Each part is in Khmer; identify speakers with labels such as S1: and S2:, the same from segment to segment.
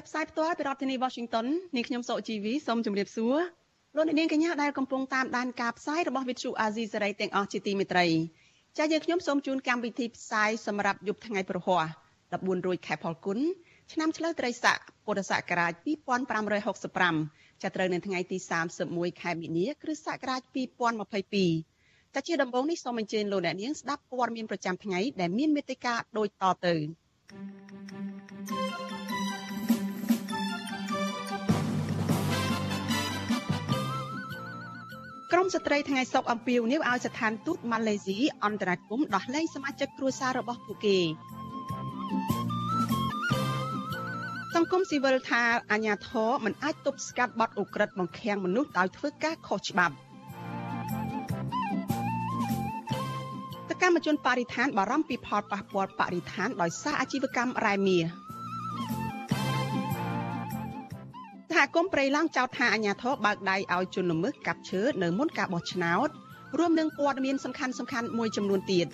S1: ចាប់ផ្សាយផ្ទាល់ពីរដ្ឋធានី Washington នាងខ្ញុំសុជីវីសូមជម្រាបសួរលោកអ្នកនាងកញ្ញាដែលកំពុងតាមដានការផ្សាយរបស់ Vithu Azizi សេរីទាំងអស់ជាទីមេត្រីចា៎យើងខ្ញុំសូមជូនកម្មវិធីផ្សាយសម្រាប់យប់ថ្ងៃប្រហ័ស14រោចខែផលគុណឆ្នាំឆ្លូវត្រីស័កពុរសករាជ2565ចាប់ត្រូវនៅថ្ងៃទី31ខែមិនិនាគ្រិស្តសករាជ2022តែជាដំបូងនេះសូមអញ្ជើញលោកអ្នកនាងស្ដាប់ព័ត៌មានប្រចាំថ្ងៃដែលមានមេត្តាដូចតទៅ ក្រមស្ត្រីថ្ងៃសុកអំពីវនីវឲ្យស្ថានទូតម៉ាឡេស៊ីអន្តរាគមដោះលែងសមាជិកគ្រួសាររបស់ពួកគេសង្គមស៊ីវិលថាអាញាធរមិនអាចទប់ស្កាត់បទឧក្រិដ្ឋបង្ខាំងមនុស្សដោយធ្វើការខុសច្បាប់តកម្មជនបរិស្ថានបារម្ភពីផលប៉ះពាល់បរិស្ថានដោយសារអាជីវកម្មរ៉ែមាស សហគមន៍ព្រៃឡង់ចោទថាអាញាធរបើកដៃឲ្យជនល្មើសកាប់ឈើនៅមុនការបោះឆ្នោតរួមនឹងព័ត៌មានសំខាន់សំខាន់មួយចំនួនទៀត។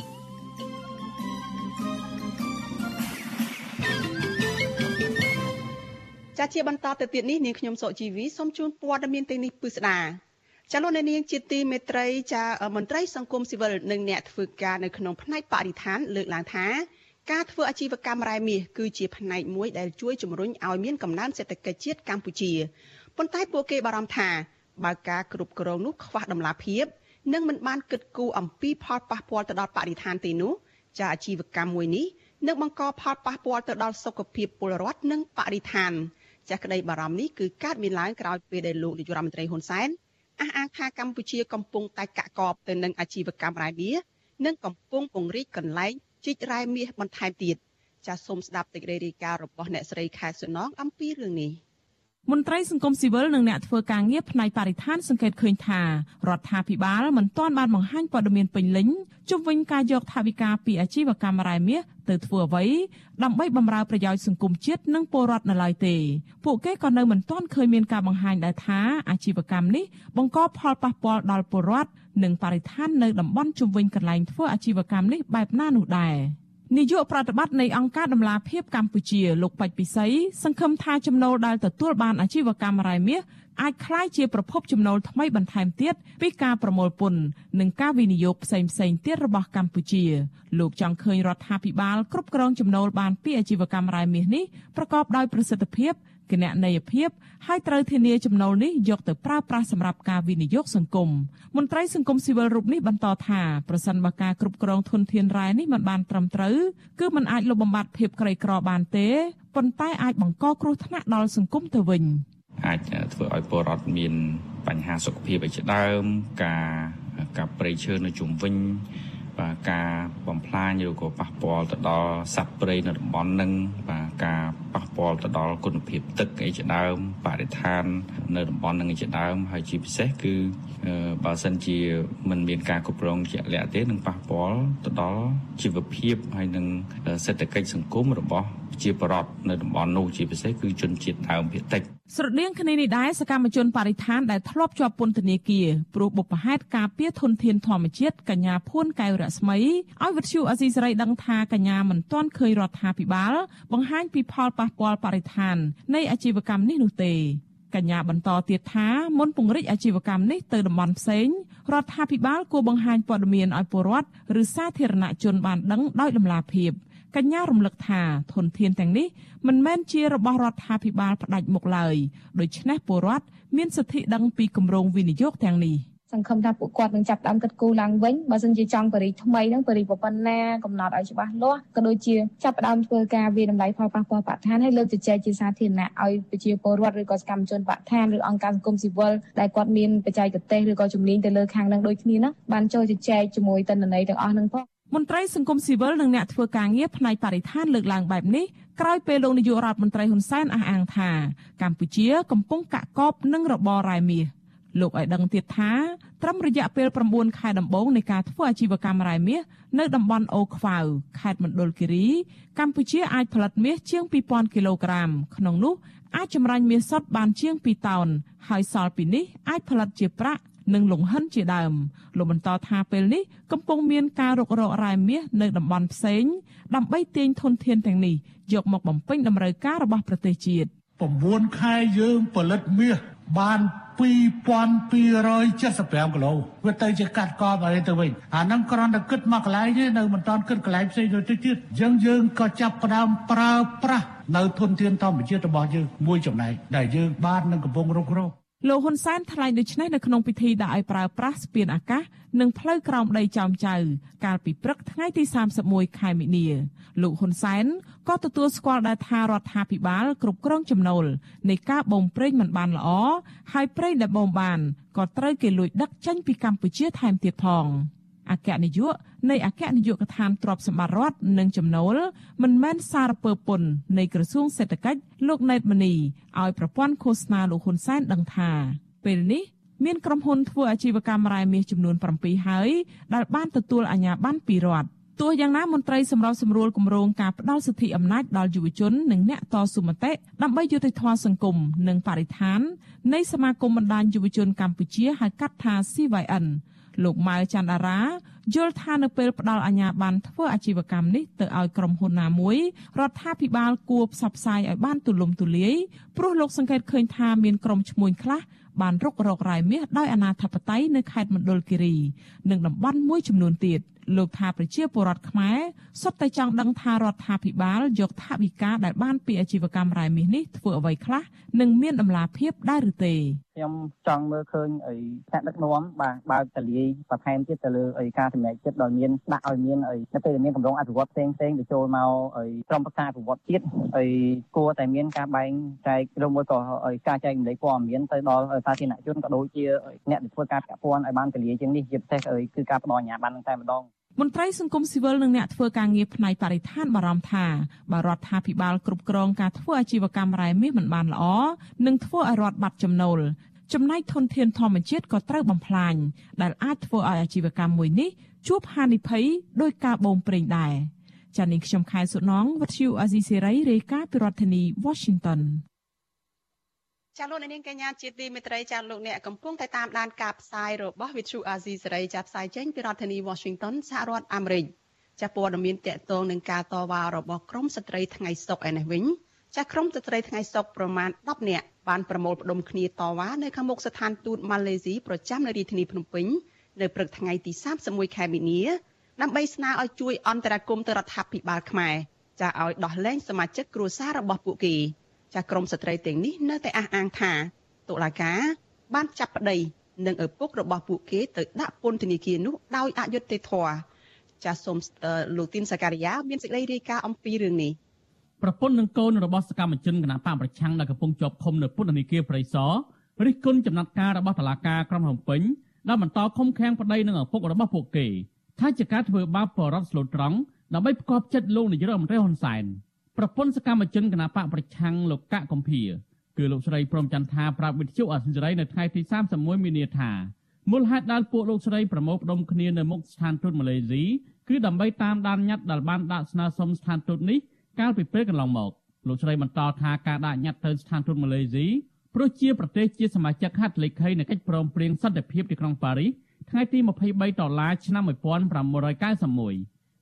S1: ចាជាបន្តទៅទៀតនេះនាងខ្ញុំសុជីវីសូមជូនព័ត៌មានទាំងនេះពិស្ដាចាលោកនាងជាទីមេត្រីចាមន្ត្រីសង្គមស៊ីវិលនិងអ្នកធ្វើការនៅក្នុងផ្នែកបរិស្ថានលើកឡើងថា ការធ្វើអាជីវកម្មរ៉ែមាសគឺជាផ្នែកមួយដែលជួយជំរុញឲ្យមានកំណើនសេដ្ឋកិច្ចជាតិកម្ពុជាប៉ុន្តែពួកគេបារម្ភថាបើការគ្រប់គ្រងនោះខ្វះដំណាភាពនិងមិនបានគិតគូរអំពីផលប៉ះពាល់ទៅដល់បរិស្ថានទេនោះចាអាជីវកម្មមួយនេះនឹងបង្កផលប៉ះពាល់ទៅដល់សុខភាពពលរដ្ឋនិងបរិស្ថានចាស់ក្តីបារម្ភនេះគឺកើតមានឡើងក្រោយពេលដែលលោកនាយករដ្ឋមន្ត្រីហ៊ុនសែនអះអាងថាកម្ពុជាកំពុងតែកាក់កបទៅនឹងអាជីវកម្មរ៉ែមាសនិងកំពុងពង្រីកកន្លែង ជីករ៉ែមាសបន្ថែមទៀតចាសសូមស្ដាប់សេចក្តីរាយការណ៍របស់អ្នកស្រីខែសុណងអំពីរឿងនេះ។
S2: មន្ត្រីសង្គមស៊ីវិលនិងអ្នកធ្វើការងារផ្នែកបរិស្ថានសង្កេតឃើញថារដ្ឋាភិបាលមិនទាន់បានបង្ហាញព័ត៌មានពេញលេញជុំវិញការយកថវិកាពីអាជីវកម្មរ៉ែមាសទៅធ្វើអ្វីដើម្បីបម្រើប្រយោជន៍សង្គមជាតិនិងពលរដ្ឋនៅឡើយទេ ពួកគេក៏នៅមិនទាន់ឃើញមានការបង្ហាញដែរថាអាជីវកម្មនេះបង្កផលប៉ះពាល់ដល់ពលរដ្ឋនិងបរិស្ថាននៅតំបន់ជុំវិញកន្លែងធ្វើអាជីវកម្មនេះបែបណានោះដែរ។ នាយកប្រតិបត្តិនៃអង្គការដំឡាភិបកម្ពុជាលោកបាច់ពិសីសង្ឃឹមថាចំណូលដែលទទួលបានអាជីវកម្មរ៉ែមាស អាចក្លាយជាប្រភពចំណូលថ្មីបន្ថែមទៀតពីការប្រមូលពន្ធនិងការវិនិយោគផ្សេងផ្សេងទៀតរបស់កម្ពុជាលោកចង់ឃើញរដ្ឋាភិបាលគ្រប់គ្រងចំណូលបានពីអាជីវកម្មរ៉ែមាសនេះប្រកបដោយប្រសិទ្ធភាពគណនេយ្យភាពហើយត្រូវធានាចំណូលនេះយកទៅប្រើប្រាស់សម្រាប់ការវិនិយោគសង្គមមន្ត្រីសង្គមស៊ីវិលរូបនេះបន្តថាប្រសិនបើការគ្រប់គ្រងធនធានរ៉ែនេះមិនបានត្រឹមត្រូវគឺมันអាចលុបបំបាត់ភាពក្រីក្របានទេប៉ុន្តែអាចបង្កគ្រោះថ្នាក់ដល់សង្គមទៅវិញ
S3: អាចធ្វើឲ្យពលរដ្ឋមានបញ្ហាសុខភាពឯជាដើម ការកាប់ព្រៃឈើនៅជុំវិញបាទការបំផ្លាញឬក៏ប៉ះពាល់ទៅដល់សត្វព្រៃនៅតំបន់នឹងបាទការប៉ះពាល់ទៅដល់គុណភាពទឹកអីជាដើមបរិស្ថាន នៅតំបន់នឹងជាដើម ហើយជាពិសេសគឺបើសិនជាមិនមានការគ្រប់គ្រងជាក់លាក់ទេនឹងប៉ះពាល់ទៅដល់ជីវភាពហើយនឹងសេដ្ឋកិច្ចសង្គមរបស់ជាបរដ្ឋនៅតំបន់នោះជាពិសេសគឺជនជាតិដើមភាគតិច
S2: ស្រដៀងគ្នានេះដែរសកម្មជនបរិស្ថានដែលធ្លាប់ជាប់ពន្ធនាគារព្រោះបុព្វហេតុការពារធនធានធម្មជាតិកញ្ញាភួនកែវរស្មីឲ្យវិទ្យុអសីសេរីដឹងថាកញ្ញាមិនទាន់ឃើញរដ្ឋាភិបាល បង្ហាញពីផលប៉ះពាល់បរិស្ថាន នៃអាជីវកម្មនេះនោះទេកញ្ញាបន្តទៀតថាមុនពង្រីកអាជីវកម្មនេះទៅតំបន់ផ្សេងរដ្ឋាភិបាលគួរបង្ហាញព័ត៌មានឲ្យពលរដ្ឋឬសាធារណជនបានដឹងដោយតម្លាភាព។ កញ្ញារំលឹកថាធនធានទាំងនេះមិនមែនជារបស់រដ្ឋាភិបាលផ្ដាច់មុខឡើយដូច្នេះពលរដ្ឋមានសិទ្ធិដឹងពីគម្រោងវិនិយោគទាំងនេះ
S4: សង្ឃឹមថាពួកគាត់នឹងចាប់ផ្ដើមគិតគូរឡើងវិញបើសិនជាចង់បរិយថ្មីហ្នឹងបរិយប៉ុណ្ណាកំណត់ឲ្យច្បាស់លាស់ក៏ដូចជាចាប់ផ្ដើមធ្វើការវិតម្លៃផលប៉ះពាល់បរិស្ថានហើយលើកទៅចែកជាសាធារណៈឲ្យប្រជាពលរដ្ឋឬក៏សកម្មជនបរិស្ថានឬអង្គការសង្គមស៊ីវិលដែលគាត់មានបច្ចេកទេសឬក៏ជំនាញទៅលើខាងហ្នឹងដូចគ្នាហ្នឹងបានចូលជជែកជាមួយតន្ត្រីទាំងអស់ហ្នឹងផង
S2: មន្ត្រីសង្គមស៊ីវិលនិងអ្នកធ្វើការងារផ្នែកបរិស្ថានលើកឡើងបែបនេះក្រោយពេលលោកនាយករដ្ឋមន្ត្រីហ៊ុនសែនអះអាងថា កម្ពុជាកំពុងកាក់កបនឹងរបររ៉ែមាសលោកឲ្យដឹងទៀតថាត្រឹមរយៈពេល9ខែដំបូងនៃការធ្វើអាជីវកម្មរ៉ែមាសនៅតំបន់អូខ្វៅខេត្តមណ្ឌលគិរីកម្ពុជាអាចផលិតមាសជាង2000គីឡូក្រាមក្នុងនោះអាចចម្រាញ់មាសសុទ្ធបានជាង2តោនហើយសល់ពីនេះអាចផលិតជាប្រាក់ និងលង្ហិនជាដើមលោកបន្តថាពេលនេះកំពុងមានការរុករករ៉ែមាសនៅតំបន់ផ្សេងដើម្បីទាញធនធានទាំងនេះយកមកបំពេញតម្រូវការរបស់ប្រទេសជាតិ
S5: 9ខែយើងផលិតមាសបាន2275គីឡូវាទៅជាកាត់កបអីទៅវិញអាហ្នឹងគ្រាន់តែគិតមកកន្លែងទេនៅមិនតាន់គិតកន្លែងផ្សេងទៅទៀតអញ្ចឹងយើងក៏ចាប់ផ្ដើមប្រើប្រាស់នៅធនធានធម្មជាតិរបស់យើងមួយចំណែកដែលយើងបាននឹងកំពុងរុករក
S2: លោកហ៊ុនសែនថ្លែងដូចនេះនៅក្នុងពិធីដាក់ឲ្យប្រើប្រាស់ស្ពានអាកាសនិងផ្លូវក្រោមដីចោមចៅ កាលពីព្រឹកថ្ងៃទី31ខែមិនិនាលោកហ៊ុនសែនក៏ទទួលស្គាល់ដែរថារដ្ឋាភិបាលគ្រប់គ្រងចំណូលនៃការបូមប្រេងមិនបានល្អហើយប្រេងដែលបូមបានក៏ត្រូវគេលួចដឹកចេញពីកម្ពុជាថែមទៀតផង។ អគ្គនាយកនៃអគ្គនាយកដ្ឋានទ្រព្យសម្បត្តិរដ្ឋនិងចំណូលមិនមែនសារពើពន្ធនៃក្រសួងសេដ្ឋកិច្ចលោកណេតមនីឲ្យប្រព័ន្ធឃោសនាលោកហ៊ុនសែនដឹងថា ពេលនេះមានក្រុមហ៊ុនធ្វើអាជីវកម្មរ៉ែមាសចំនួន7ហើយដែលបានទទួលអាជ្ញាប័ណ្ណពីរដ្ឋទោះយ៉ាងណាមន្ត្រីសម្របសម្រួលគម្រោងការផ្ដាល់សិទ្ធិអំណាចដល់យុវជននិងអ្នកតស៊ូមតិដើម្បីយុត្តិធម៌សង្គមនិងបរិស្ថាននៃសមាគមបណ្ដាញយុវជនកម្ពុជាហៅកាត់ថា CYN លោកម៉ៅច័ន្ទអារា យល់ថានៅពេលផ្ដាល់អាជ្ញាប័ណ្ណធ្វើអាជីវកម្មនេះទៅឲ្យក្រុមហ៊ុនណាមួយរដ្ឋាភិបាលគួរផ្សព្វផ្សាយឲ្យបានទូលំទូលាយព្រោះលោកសង្កេតឃើញថាមានក្រុមឈ្មួញខ្លះបានរុករករ៉ែមាសដោយអាណាធិបតេយ្យនៅខេត្តមណ្ឌលគិរីនិងតំបន់មួយចំនួនទៀតលោកថាប្រជាពលរដ្ឋខ្មែរសុទ្ធតែចង់ដឹងថារដ្ឋាភិបាលយកថវិកាដែលបានពីអាជីវកម្មរ៉ែមាសនេះធ្វើអ្វីខ្លះនិងមានដំណាភាពដែរឬទេ
S6: ខ្ញុំចង់មើលឃើញអីថ្នាក់ដឹកនាំបាទបើកតលាយបន្ថែមទៀតទៅលើអីការចំណែកចិត្តដល់មានដាក់ឲ្យមានអីនៅពេលមានកម្រងអភិវឌ្ឍផ្សេងផ្សេងទៅចូលមកអីក្រុមប្រឹក្សាអភិវឌ្ឍជាតិអីគួរតែមានការបែងចែកឬមួយក៏អីការចែកម្លែកព័ត៌មានទៅដល់សាធារណជនក៏ដូចជាអ្នកដែលធ្វើការពាក់ព័ន្ធឲ្យបានតលាយជាងនេះជាពិសេសអីគឺការផ្ដល់អាជ្ញាប័ណ្ណតែម្ដង
S2: មន្ត្រីសង្គមស៊ីវិលនិងអ្នកធ្វើការងារផ្នែកបរិស្ថានបារម្ភថាបើរដ្ឋាភិបាលគ្រប់គ្រងការធ្វើអាជីវកម្មរ៉ែមាសមិនបានល្អនឹងធ្វើឲ្យរដ្ឋបាត់ចំណូល ចំណែកធនធានធម្មជាតិក៏ត្រូវបំផ្លាញដែលអាចធ្វើឲ្យអាជីវកម្មមួយនេះជួបហានិភ័យដោយការបូមប្រេងដែរចា៎នាងខ្ញុំខែសុណងវັດឈូអាស៊ីសេរីរាយការណ៍ពីរដ្ឋធានី Washington
S1: ចាលោកនាងកញ្ញាជាទីមេត្រីចាលោកអ្នកកំពុងតែតាមដានការផ្សាយរបស់ Vithu Azizi សេរីចាផ្សាយចេញពីរដ្ឋធានី Washington សហរដ្ឋអាមេរិកចាព័ត៌មានតកតងនឹងការតវ៉ារបស់ក្រមស្ត្រីថ្ងៃសុកឯនេះវិញចាក្រមស្ត្រីថ្ងៃសុកប្រមាណ10នាក់ បានប្រមូលផ្ដុំគ្នាតវ៉ានៅខាងមុខស្ថានទូតម៉ាឡេស៊ីប្រចាំនៅរាជធានីភ្នំពេញនៅព្រឹកថ្ងៃទី31ខែមីនាដើម្បីស្នើឲ្យជួយអន្តរាគមន៍ទៅរដ្ឋាភិបាលខ្មែរចាឲ្យដោះលែងសមាជិកគ្រួសាររបស់ពួកគេចាស់ក្រមស្ត្រីទាំងនេះនៅតែអះអាងថាតុលាការបានចាប់ប្តីនិងឪពុករបស់ពួកគេទៅដាក់ពន្ធនាគារនោះដោយអយុត្តិធម៌ចាសសូមលោកទីនសាការីយ៉ាមានសេចក្តីរាយការណ៍អំពីរឿងនេះ
S7: ប្រពន្ធនិងកូនរបស់សកម្មជនគណបកប្រឆាំងដែលកំពុងជាប់ឃុំនៅពន្ធនាគារព្រៃសររិះគន់ចំណាត់ការរបស់តុលាការក្រុងភ្នំពេញដែលបន្តឃុំឃាំងប្តីនិងឪពុករបស់ពួកគេថាជាការធ្វើបាបបរិបទស្លូតត្រង់ដើម្បីផ្គប់ចិត្តលោកនាយរដ្ឋមន្ត្រីហ៊ុនសែនប្រពន្ធសកម្មជនគណបកប្រឆាំងលោកកកកំភៀគឺលោកស្រីព្រមចន្ទថាប្រាប់វិទ្យុអសិរ័យនៅថ្ងៃទី31មីនាថាមូលហេតុដែលពួកលោកស្រីប្រមូលផ្ដុំគ្នានៅមុខស្ថានទូតម៉ាឡេស៊ីគឺដើម្បីតាមដានញត្តិដែលបានដាក់ស្នើសុំស្ថានទូតនេះ កាលពីពេលកន្លងមកលោកស្រីបន្តថាការដាក់ញត្តិទៅស្ថានទូតម៉ាឡេស៊ីព្រោះជាប្រទេសជាសមាជិកហត្ថលេខីនៃកិច្ចព្រមព្រៀងសន្តិភាពទីក្រុងប៉ារីសថ្ងៃទី23ដុល្លារឆ្នាំ1991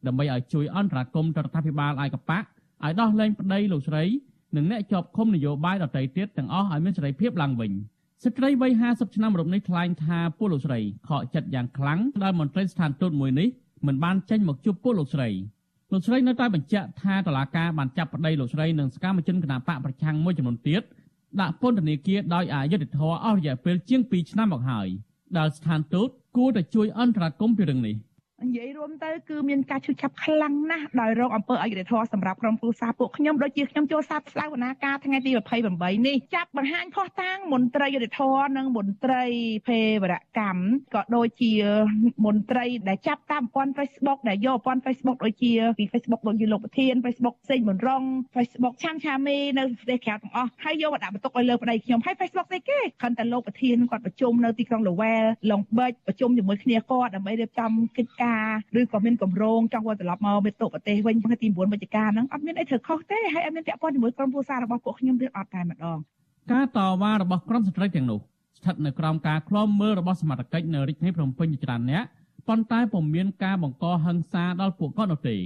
S7: ដើម្បីឲ្យជួយអន្តរាគមន៍ទៅរដ្ឋាភិបាលឯកបកឲ្យដោះលែងប្តីលោកស្រីនិងអ្នកជាប់ឃុំនយោបាយដទៃទៀតទាំងអស់ឲ្យមានសេរីភាពឡើងវិញស្ត្រីវ័យ50ឆ្នាំរូបនេះថ្លែងថាពួកលោកស្រីខកចិត្តយ៉ាងខ្លាំងដែលមន្ត្រីស្ថានទូតមួយនេះមិនបានចេញមកជួបពួកលោកស្រី លោកស្រីនៅតែបញ្ជាក់ថាតឡាការបានចាប់ប្តីលោកស្រីនិងសកម្មជនគណបកប្រឆាំងមួយចំនួនទៀតដាក់ពន្ធនាគារដោយអយុត្តិធម៌អស់រយៈពេលជាង2ឆ្នាំមកហើយដែលស្ថានទូតគួរតែជួយអន្តរាគមន៍ពីរឿងនេះ
S8: និយាយរួមទៅគឺមានការឈឺចាប់ខ្លាំងណាស់ដោយរោគអំពើអយុត្តិធម៌សម្រាប់ក្រុមគ្រួសារពួកខ្ញុំដូចជាខ្ញុំចូលសាទស្លាវនាការថ្ងៃទី28នេះចាប់បង្ហាញផុសតាងមន្ត្រីយុត្តិធម៌និងមន្ត្រីភេរវកម្មក៏ដូចជាមន្ត្រីដែលចាប់តាមប្រព័ន្ធ Facebook ដែលយកប្រព័ន្ធ Facebook ដូចជាពី Facebook ដូចជាលោកប្រធាន Facebook សេងមុនរង Facebook ឆាំឆាមេនៅប្រទេសក្រៅទាំងអស់ហើយយកមកដាក់បន្ទុកឲ្យលើប្តីខ្ញុំហើយ Facebook ស្អីគេគ្រាន់តែលោកប្រធានគាត់ប្រជុំនៅទីក្រុង Lowell ឡុងបិចប្រជុំជាមួយគ្នាគាត់ដើម្បីរៀបចំកិច្ចការឬក៏មានកម្រងចង់វិលត្រឡប់មកមេតុប្រទេសវិញថ្ងៃទី9វិច្ឆិកាហ្នឹងអត់មានអីត្រូវខុសទេហើយអត់មានពាក់ព័ន្ធជាមួយក្រុមគ្រួសាររបស់ពួកខ្ញុំទេអត់តែម្ដង
S7: ការតវ៉ារបស់ក្រុមស្ត្រីទាំងនោះស្ថិតនៅក្រោមការឃ្លាំមើលរបស់សមត្ថកិច្ចនៅរាជធានីភ្នំពេញជាច្រើនអ្នកប៉ុន្តែពុំមានការបង្កហិង្សាដល់ពួកគាត់នោះទេ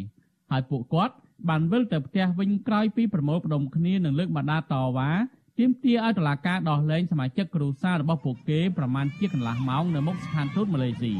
S7: ហើយពួកគាត់បានវិលទៅផ្ទះវិញក្រោយពីប្រមូលផ្ដុំគ្នានឹងលើកបដាតវ៉ាទាមទារឲ្យតុលាការដោះលែងសមាជិកគ្រួសាររបស់ពួកគេប្រមាណជាកន្លះម៉ោងនៅមុខស្ថានទូតម៉ាឡេស៊ី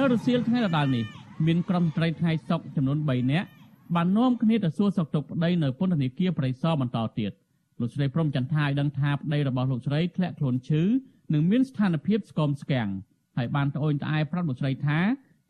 S7: នៅរសៀលថ្ងៃដដែលនេះមានក្រុមស្ត្រីថ្ងៃសុកចំនួន3នាក់បាននាំគ្នាទៅសួរសុខទុក្ខប្តីនៅពន្ធនាគារប្រៃសណបន្តទៀតលោកស្រីព្រំចន្ទថាឲ្យដឹងថាប្តីរបស់លោកស្រីធ្លាក់ខ្លួនឈឺនិងមានស្ថានភាពស្គមស្គាំងហើយបានត្អូញត្អែប្រាប់លោកស្រីថា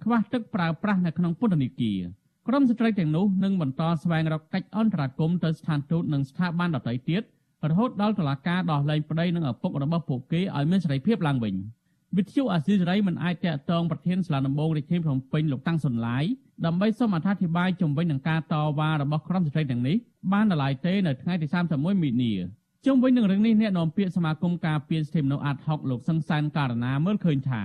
S7: ខ្វះទឹកប្រើប្រាស់នៅក្នុងពន្ធនាគារក្រុមស្ត្រីទាំងនោះនឹងបន្តស្វែងរកកិច្ចអន្តរាគមន៍ទៅស្ថានទូតនិងស្ថាប័នដទៃទៀតរហូតដល់តុលាការដោះលែងប្តីនិងឪពុករបស់ពួកគេឲ្យមានសេរីភាពឡើងវិញ។ វិទ្យុអាស៊ីសេរីមិនអាចតាក់ទងប្រធានសាលាដំបងរាជធានីភ្នំពេញលោកតាំងសុនឡាយដើម្បីសូមអធិប្បាយជំវិញនឹងការតវ៉ារបស់ក្រុមស្ត្រីទាំងនេះបានដល់ឡាយទេនៅថ្ងៃទី31មីនាជុំវិញនឹងរឿងនេះអ្នកនាំពាក្យសមាគមការពារសិទ្ធិមនុស្សអាត់ហុកលោកសង្សានករណាមើលឃើញថា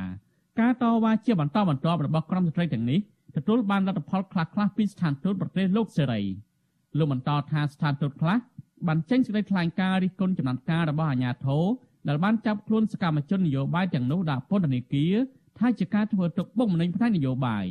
S7: ការតវ៉ាជាបន្តបន្ទាប់របស់ក្រុមស្ត្រីទាំងនេះទទួលបានលទ្ធផលខ្លះៗពីស្ថានទូតប្រទេសលោកសេរីលោកបន្តថាស្ថានទូតខ្លះបានចេញសេចក្តីថ្លែងការណ៍រិះគន់ចំណាត់ការរបស់អាជ្ញាធរ ដែលបានចាប់ខ្លួនសកម្មជននយោបាយទាំងនោះដាក់ពន្ធនាគារថាជាការធ្វើទុកបុកម្នេញផ្នែកនយោបាយ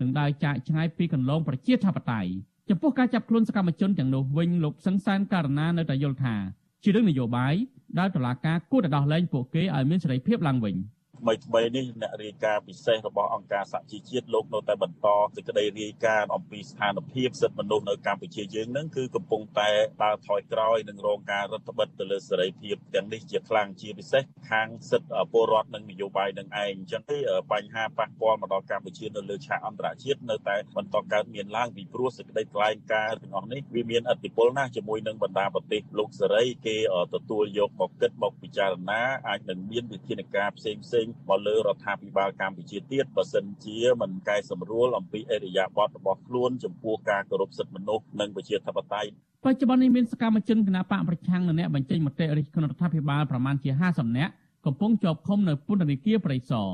S7: និងដើរចាកឆ្ងាយពីកន្លងប្រជាធិបតេយ្យចំពោះការចាប់ខ្លួនសកម្មជនទាំងនោះវិញលោកសង្សានករណានៅតែយល់ថាជារឿងនយោបាយដែលតុលាការគួរតែដោះលែងពួកគេឲ្យមានសេរីភាពឡើងវិញ។
S9: ថ្មីថ្មីនេះអ្នករាយការណ៍ពិសេសរបស់អង្គការសហជីវជាតិលោកនៅតែបន្តសេចក្តីរាយការណ៍អំពីស្ថានភាពសិទ្ធិមនុស្សនៅកម្ពុជាយើងនឹងគឺកំពុងតែដើរថយក្រោយនិងរងការរដ្ឋបិទទៅលើសេរីភាពទាំងនេះជាខ្លាំងជាពិសេសខាងសិទ្ធិពលរដ្ឋនិងនយោបាយនឹងឯងអញ្ចឹងទេបញ្ហាប៉ះពាល់មកដល់កម្ពុជានៅលើឆាកអន្តរជាតិនៅតែបន្តកើតមានឡើងពីព្រោះសេចក្តីថ្លែងការណ៍ទាំងអស់នេះវាមានឥទ្ធិពលណាស់ជាមួយនឹងបណ្ដាប្រទេសលោកសេរីគេទទួលយកមកគិតមកពិចារណាអាចនឹងមានវិធានការផ្សេងផ្សេងមកលើរដ្ឋាភិបាលកម្ពុជាទៀតបើសិនជាមិនកែសម្រួលអំពីអរិយាប័ត្ររបស់ខ្លួនចំពោះការគោរពសិទ្ធិមនុស្សនិងប្រជាធិបតេយ្យ
S7: បច្ចុប្បន្ននេះមានសកម្មជនគណបកប្រឆាំងនិងអ្នកបញ្ចេញមតិរិះគន់រដ្ឋាភិបាលប្រមាណជា50នាក់កំពុងជាប់ឃុំនៅពន្ធនាគារព្រៃសរ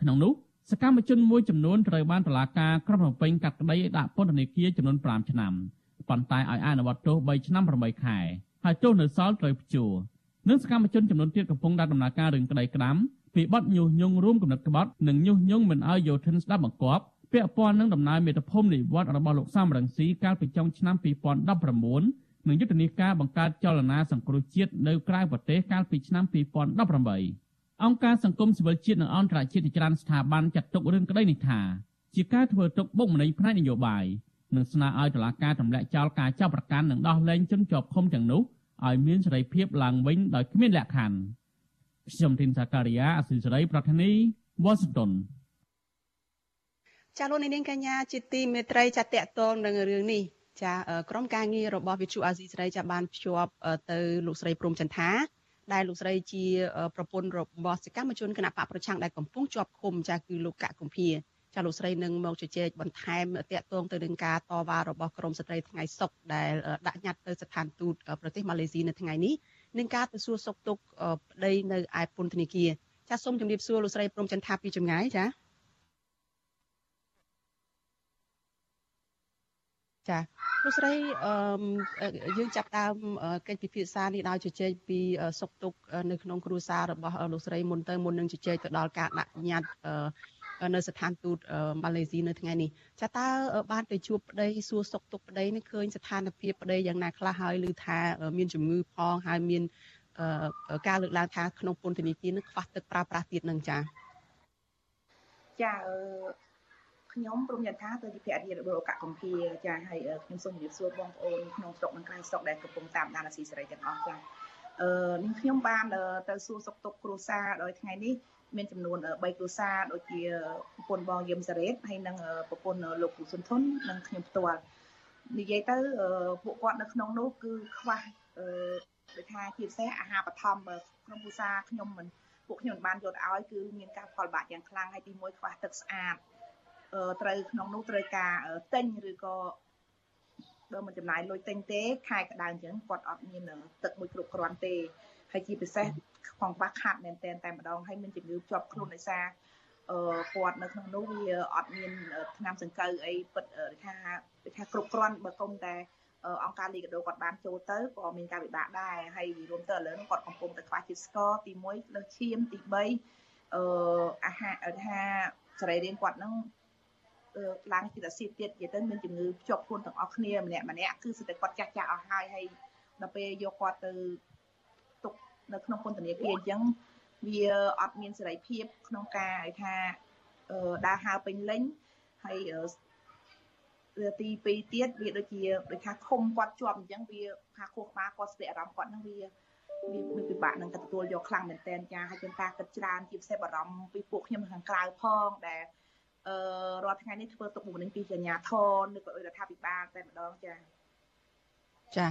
S7: ក្នុងនោះសកម្មជនមួយចំនួនត្រូវបានតុលាការក្រុងភ្នំពេញកាត់ក្តីដាក់ពន្ធនាគារចំនួន5ឆ្នាំប៉ុន្តែឲ្យអនុវត្តទោស3ឆ្នាំ8ខែហើយទោសនៅសល់ត្រូវព្យួរនិងសកម្មជនចំនួនទៀតកំពុងដាក់ដំណើរការរឿងក្តីក្តាម ពីបទញុះញង់រួមគំនិតក្បត់និងញុះញង់មិនឲ្យយោធិនស្ដាប់បង្គាប់ពាក់ព័ន្ធនឹងដំណើរមេត្តាភូមិនិវត្តរបស់លោកសំរងស៊ីកាលពីចុងឆ្នាំ2019និងយុទ្ធនាការបង្កើតចលនាសង្គ្រោះជាតិនៅក្រៅប្រទេសកាលពីឆ្នាំ2018អង្គការសង្គមស៊ីវិលជាតិនិងអន្តរជាតិជាច្រើនស្ថាប័នចាត់ទុករឿងក្តីនេះថាជាការធ្វើទុកបុកម្នេញផ្នែកនយោបាយនិងស្នើឲ្យតុលាការទម្លាក់ចោលការចាប់ប្រកាន់និងដោះលែងជនជាប់ឃុំទាំងនោះឲ្យមានសេរីភាពឡើងវិញដោយគ្មានលក្ខខណ្ឌ ខ្ញុំធីនសាការីយ៉ាអសិលសេរីប្រធានីវ៉ាស៊ីនតោន
S1: ចាលោកនាងកញ្ញាជាទីមេត្រីចាតកតងនឹងរឿងនេះចាក្រុមការងាររបស់វិទ្យុអាស៊ីសេរីចាបានភ្ជាប់ទៅលោកស្រីព្រំចន្ទថាដែលលោកស្រីជាប្រពន្ធរបស់សកម្មជនគណៈបកប្រឆាំងដែលកំពុងជាប់ឃុំចាគឺលោកកកកំភាចាលោកស្រីនឹងមកជជែកបន្ថែមតាក់ទងទៅនឹងការតវ៉ារបស់ក្រមស្ត្រីថ្ងៃសុកដែលដាក់ញត្តិទៅស្ថានទូតប្រទេសម៉ាឡេស៊ីនៅថ្ងៃនេះ នឹងការទៅសួរសុខទុក្ខប្តីនៅឯពន្ធនាគារចាសសូមជម្រាបសួរលោកស្រីព្រំចន្ទថាពីចម្ងាយចាចាលោកស្រីអឺយើងចាប់ដើមកិច្ចពិភាក្សានេះដោយជជែកពីសុខទុក្ខនៅក្នុងគ្រួសាររបស់លោកស្រីមុនទៅមុននឹងជជែកទៅដល់ការដាក់ញត្តិ នៅស្ថានទូតម៉ាឡេស៊ីនៅថ្ងៃនេះចាតើបានទៅជួបប្តីសួរសុខទុក្ខប្តីនេះឃើញស្ថានភាពប្តីយ៉ាងណាខ្លះហើយឬថាមានជំងឺផងហើយមានការលើកឡើងថាក្នុងពន្ធនាគារនឹងខ្វះទឹកប្រើប្រាស់ទៀតនឹងចា
S10: ចា
S8: ខ្ញុំព្រមយ៉ាងថាទៅជាភរិយារបស់ឱកាសកំភាចាហើយខ្ញុំសូមជម្រាបសួរបងប្អូនក្នុងស្រុកនិងក្រៅស្រុកដែលកំពុងតាមដានអាស៊ីសេរីទាំងអស់ចាអឺនាងខ្ញុំបានទៅសួរសុខទុក្ខគ្រួសារដោយថ្ងៃនេះ មានចំនួន3គ្រួសារដូចជាប្រពន្ធបងយឹមសារ៉េតហើយនិងប្រពន្ធលោកគ្រូសុនធុននិងខ្ញុំផ្ទាល់និយាយទៅពួកគាត់នៅក្នុងនោះគឺខ្វះអឺដូចថាជាពិសេសអាហារបឋមក្នុងគ្រួសារខ្ញុំមិនពួកខ្ញុំបានយកឲ្យគឺមានការផលបាក់យ៉ាងខ្លាំងហើយទី1ខ្វះទឹកស្អាតត្រូវក្នុងនោះត្រូវការទិញឬក៏បើមិនចំណាយលុយទិញទេខែក្តៅអញ្ចឹងគាត់អត់មានទឹកមួយគ្រប់គ្រាន់ទេហើយជាពិសេស ខ្វងខ្វះខាតមែនតែតែម្ដងហើយមានជំងឺជាប់ខ្លួនដោយសារអឺគាត់នៅក្នុងនោះវាអត់មានថ្នាំសង្កូវអីពិតថាថាគ្រប់គ្រាន់បើគុំតែអង្គការលីកាដូគាត់បានចូលទៅក៏មានការវិបាកដែរហើយរួមទៅឥឡូវគាត់កំពុងតែខ្វះជាតិស្ករទី1លើសឈាមទី3អឺអាហារថាសរីរាង្គគាត់នឹងឡើងជាតិអាស៊ីតទៀតនិយាយទៅមានជំងឺភ្ជាប់ខ្លួនទាំងអស់គ្នាម្នាក់ម្នាក់គឺសិតតែគាត់ចាស់ចាស់អស់ហើយហើយដល់ពេលយកគាត់ទៅទុក នៅក្នុងពន្ធនាគារអញ្ចឹងវាអត់មានសេរីភាព ក្នុងការឲ្យថាដើរហើរពេញលេញហើយទី2ទៀតវាដូចជាដូចថាឃុំគាត់ជាប់អញ្ចឹងវាថាខួរក្បាលគាត់ស្ទាក់អារម្មណ៍គាត់ហ្នឹងវាវាមានពិបាកនឹងទទួលយកខ្លាំងមែនតែនចាហើយចំការគិតច្រើនជាពិសេសបារម្ភពីពួកខ្ញុំខាងក្រៅផងដែលអឺរាល់ថ្ងៃនេះធ្វើទុកបុកម្នេញពីកញ្ញាធនឬក៏រដ្ឋាភិបាលតែម្ដងចា
S1: ចា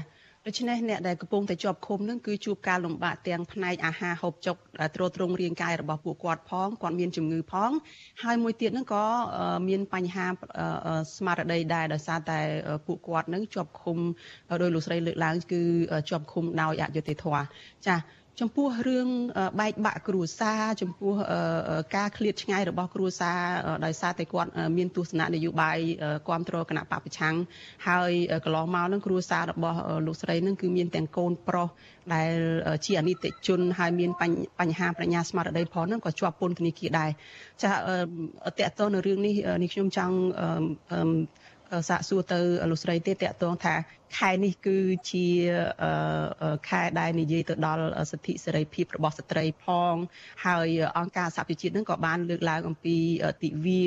S1: ដូច្នេះអ្នកដែលកំពុងតែជាប់ឃុំនឹងគឺជួបការលំបាកទាំងផ្នែកអាហារហូបចុកទ្រទ្រង់រាងកាយរបស់ពួកគាត់ផងគាត់មានជំងឺផង ហើយមួយទៀតនឹងក៏មានបញ្ហាស្មារតីដែរដោយសារតែពួកគាត់នឹងជាប់ឃុំដោយលោកស្រីលើកឡើង គឺជាប់ឃុំដោយអយុត្តិធម៌ចា ចំពោះរឿងបែកបាក់គ្រួសារចំពោះការឃ្លាតឆ្ងាយរបស់គ្រួសារដោយសារតែគាត់មានទស្សនៈនយោបាយគ្រប់គ្រងគណៈបពប្រឆាំងហើយកន្លងមកនឹងគ្រួសាររបស់លោកស្រីនឹងគឺមានទាំងកូនប្រុសដែលជាអនិច្ចជនហើយមានបញ្ហាប្រាជ្ញាស្មារតីផងនឹងក៏ជាប់ពន្ធនាគារដែរចាតកតទៅនៅរឿងនេះនេះខ្ញុំចង់ សាកសួរទៅលោកស្រីទេតកតងថាខែនេះគឺជាខែដែលនិយាយទៅដល់សិទ្ធិសេរីភាពរបស់ស្ត្រីផង ហើយអង្គការសហប្រជាជាតិនឹងក៏បានលើកឡើងអំពីទិវា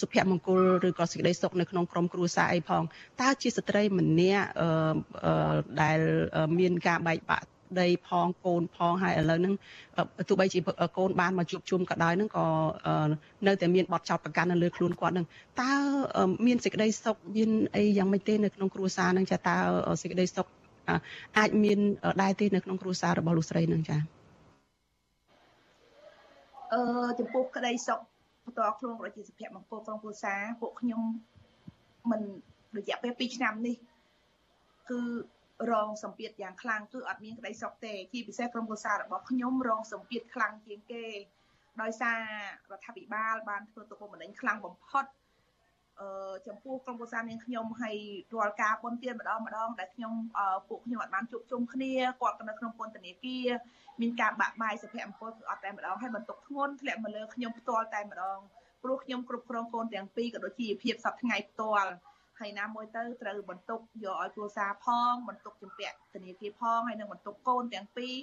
S1: សុភមង្គលឬក៏សេចក្តីសុខនៅក្នុងក្រុមគ្រួសារអីផងតើជាស្ត្រីម្នាក់ដែលមានការបែកបាក់ ដីផងកូនផងហើយឥឡូវហ្នឹងទោះបីជាកូនបានមកជួបជុំក៏ដោយហ្នឹងក៏នៅតែមានបទចោទប្រកាន់នៅលើខ្លួនគាត់ហ្នឹងតើមានសេចក្តីសុខមានអីយ៉ាងម៉េចទេនៅក្នុងគ្រួសារហ្នឹងចាតើសេចក្តីសុខអាចមានដែរទេនៅក្នុងគ្រួសាររបស់លោកស្រីហ្នឹងចា
S8: អឺចំពោះក្តីសុខបន្តខ្លួនប្រជាសុភមង្គលក្នុងគ្រួសារពួកខ្ញុំមិនរយៈពេល2ឆ្នាំនេះគឺ រងសម្ពាធយ៉ាងខ្លាំងគឺអត់មានក្តីសុខទេជាពិសេសក្រុមគ្រួសាររបស់ខ្ញុំរងសម្ពាធខ្លាំងជាងគេដោយសាររដ្ឋាភិបាលបានធ្វើទុកបុកម្នេញខ្លាំងបំផុតអឺចំពោះក្រុមគ្រួសារនាងខ្ញុំហើយរាល់ការបុណ្យទានម្ដងម្ដងដែលខ្ញុំពួកខ្ញុំអត់បានជួបជុំគ្នាគាត់ក៏នៅក្នុងពន្ធនាគារមានការបាក់បាយសុភមង្គលគឺអត់តែម្ដងហើយបន្ទុកធ្ងន់ធ្លាក់មកលើខ្ញុំផ្ទាល់តែម្ដងព្រោះខ្ញុំគ្រប់គ្រងកូនទាំងពីរក៏ដូចជាភាពសប្តាហ៍ថ្ងៃផ្ទាល់ ហើយណាមួយទៅត្រូវបន្ទុកយកឲ្យគ្រួសារផង បន្ទុកជំពាក់ធនាគារផងហើយនឹងបន្ទុកកូនទាំងពីរ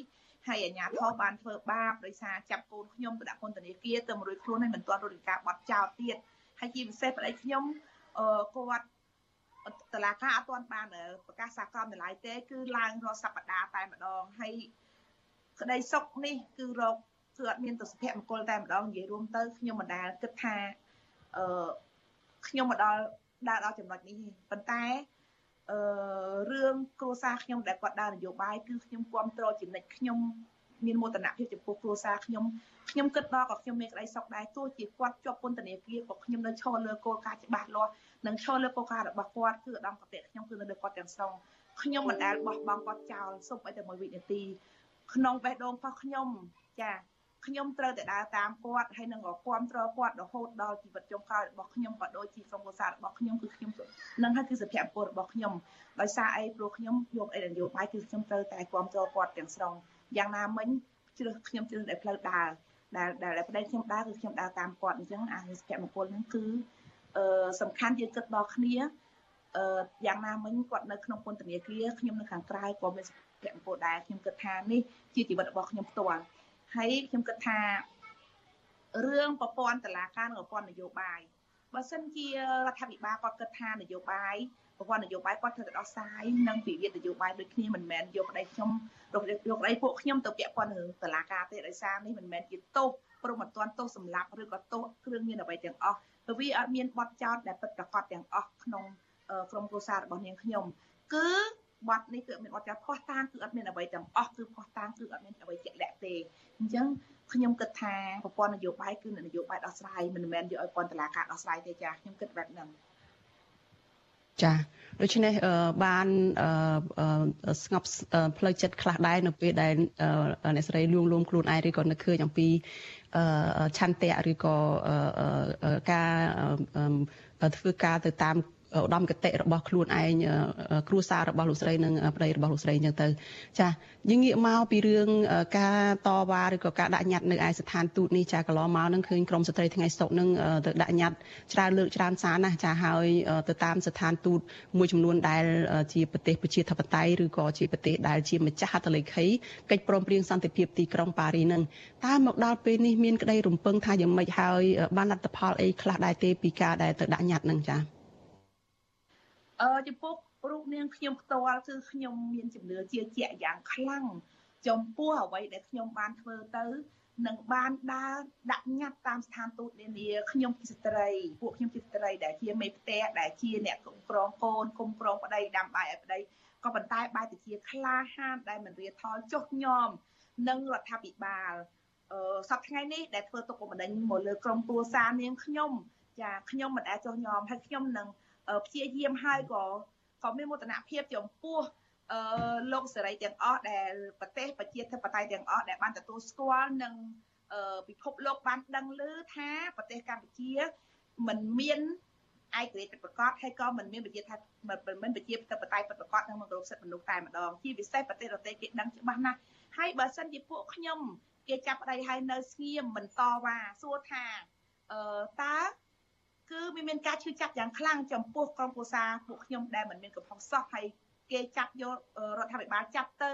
S8: ហើយអាជ្ញាធរបានធ្វើបាបដោយសារចាប់កូនខ្ញុំទៅដាក់ពន្ធនាគារទៅមួយរួយខ្លួនហើយមិនទាន់រត់ការបាត់ចោលទៀតហើយជាពិសេសប្តីខ្ញុំអឺគាត់តឡាការអត់ទាន់បានប្រកាសសាក្រមតម្លៃទេ គឺឡើងរាល់សប្តាហ៍តែម្ដងហើយក្តីសុខនេះគឺរកគឺអត់មានទស្សនៈមង្គលតែម្ដងនិយាយរួមទៅខ្ញុំមិនដែលគិតថាអឺខ្ញុំមកដល់ ដើរដល់ចំណុចនេះប៉ុន្តែអឺរឿងគ្រួសារខ្ញុំដែលគាត់ដើរនយោបាយគឺខ្ញុំគ្រប់គ្រងចំណិចខ្ញុំមានមោទនភាពចំពោះគ្រួសារខ្ញុំខ្ញុំគិតដល់ក៏ខ្ញុំមានក្តីសុខដែរទោះជាគាត់ជាប់ពន្ធនាគារក៏ខ្ញុំនៅឈរលើគោលការណ៍ច្បាស់លាស់និងឈរលើគោលការណ៍របស់គាត់គឺឧត្តមកតេខ្ញុំគឺនៅលើគាត់ទាំងស្រុងខ្ញុំមិនដែលបោះបង់គាត់ចោលសុំឲ្យតែមួយវិនាទីក្នុងបេះដូងរបស់ខ្ញុំចា ខ្ញុំត្រូវតែដើរតាមគាត់ហើយនឹងក៏គ្រប់គ្រងគាត់រហូតដល់ជីវិតចុងក្រោយរបស់ខ្ញុំក៏ដូចជាក្រុមគ្រួសាររបស់ខ្ញុំគឺខ្ញុំនឹងហើយគឺសុភមង្គលរបស់ខ្ញុំដោយសារអីព្រោះខ្ញុំយកអីនយោបាយគឺខ្ញុំត្រូវតែគ្រប់គ្រងគាត់ទាំងស្រុងយ៉ាងណាមិញជ្រើសខ្ញុំជ្រើសតែផ្លូវដើរដែលដែលប្តីខ្ញុំដើរគឺខ្ញុំដើរតាមគាត់អញ្ចឹងអាសុភមង្គលហ្នឹងគឺអឺសំខាន់យើងគិតដល់គ្នាអឺយ៉ាងណាមិញគាត់នៅក្នុងពន្ធនាគារខ្ញុំនៅខាងក្រៅក៏មានសុភមង្គលដែរខ្ញុំគិតថានេះជាជីវិតរបស់ខ្ញុំផ្ទាល់ ហើយខ្ញុំគិតថារឿងប្រព័ន្ធតឡាការនិងប្រព័ន្ធនយោបាយបើសិនជារដ្ឋាភិបាលគាត់គិតថានយោបាយប្រព័ន្ធនយោបាយគាត់ធ្វើទៅដោះស្រាយនិងវិវាទនយោបាយដូចគ្នាមិនមែនយកប្តីខ្ញុំយកប្តីពួកខ្ញុំទៅពាក់ព័ន្ធរឿងតឡាការទេដោយសារនេះមិនមែនជាទោសព្រមមិនទាន់ទោសសម្លាប់ឬក៏ទោសគ្រឿងមានអ្វីទាំងអស់ព្រោះវាអត់មានបទចោទដែលពិតប្រាកដទាំងអស់ក្នុងក្រុមគ្រួសាររបស់នាងខ្ញុំគឺ បទនេះគឺអត់មានបទចោទផោះតាងគឺអត់មានអ្វីទាំងអស់គឺផោះតាងគឺអត់មានអ្វីជាក់លាក់ទេអញ្ចឹងខ្ញុំគិតថាប្រព័ន្ធនយោបាយគឺនយោបាយដោះស្រាយមិនមែនយកឲ្យព័ន្ធតុលាការដោះស្រាយទេចាខ្ញុំគិតបែបហ្នឹង
S1: ចាដូច្នេះបានស្ងប់ផ្លូវចិត្តខ្លះដែរនៅពេលដែលអ្នកស្រីលួងលោមខ្លួនឯងឬក៏នឹកឃើញអំពីឆន្ទៈឬក៏ការធ្វើការទៅតាម ឧត្តមគតិរបស់ខ្លួនឯងគ្រួសាររបស់លោកស្រីនិងប្តីរបស់លោកស្រីអញ្ចឹងទៅចាយើងងាកមកពីរឿងការតវ៉ាឬក៏ការដាក់ញត្តិនៅឯស្ថានទូតនេះចាកន្លងមកនឹងឃើញក្រមស្ត្រីថ្ងៃសុកនឹងទៅដាក់ញត្តិច្រើនលើកច្រើនសារណាស់ចាហើយទៅតាមស្ថានទូតមួយចំនួនដែលជាប្រទេសប្រជាធិបតេយ្យឬក៏ជាប្រទេសដែលជាម្ចាស់ហត្ថលេខីកិច្ចព្រមព្រៀងសន្តិភាពទីក្រុងប៉ារីនឹងតើមកដល់ពេលនេះមានក្តីរំពឹងថាយ៉ាងម៉េចហើយបានលទ្ធផលអីខ្លះដែរទេពីការដែលទៅដាក់ញត្តិនឹងចា៎
S8: អឺចំពោះរូបនាងខ្ញុំផ្ទាល់គឺខ្ញុំមានជំនឿជាជាក់យ៉ាងខ្លាំងចំពោះអ្វីដែលខ្ញុំបានធ្វើទៅនឹងបានដើរដាក់ញត្តិតាមស្ថានទូតនានាខ្ញុំជាស្ត្រីពួកខ្ញុំជាស្ត្រីដែលជាមេផ្ទះដែលជាអ្នកគ្រប់គ្រងកូនគុំក្រងប្តីដាំបាយឲ្យប្តីក៏ប៉ុន្តែបែរទៅជាក្លាហានដែលមិនរៀថយចុះញោមនឹងរដ្ឋាភិបាលអឺសប្តាហ៍ថ្ងៃនេះដែលធ្វើទុកបុកម្នេញមកលើក្រុមគ្រួសារនាងខ្ញុំចាខ្ញុំមិនអាចចុះញោមហើយខ្ញុំនឹង ព្យាយាមហើយក៏ក៏មានមោទនភាពចំពោះអឺលោកសេរីទាំងអស់ដែលប្រទេសប្រជាធិបតេយ្យទាំងអស់ដែលបានទទួលស្គាល់និងពិភពលោកបានដឹងឮថាប្រទេសកម្ពុជាមិនមានឯករាជ្យពិតប្រាកដហើយក៏មិនមានប្រជាថាមិនមិនប្រជាធិបតេយ្យពិតប្រាកដនិងមកគោរពសិទ្ធិមនុស្សតែម្ដងជាពិសេសប្រទេសដទៃគេដឹងច្បាស់ណាស់ហើយបើសិនជាពួកខ្ញុំគេចាប់ប្តីហើយនៅស្ងៀមមិនតវ៉ាសួរថាអឺតើ គឺវាមានការឈឺចាប់យ៉ាងខ្លាំងចំពោះក្រុមគ្រួសារពួកខ្ញុំដែលមិនមានកំហុសសោះហើយគេចាប់យករដ្ឋាភិបាលចាប់ទៅ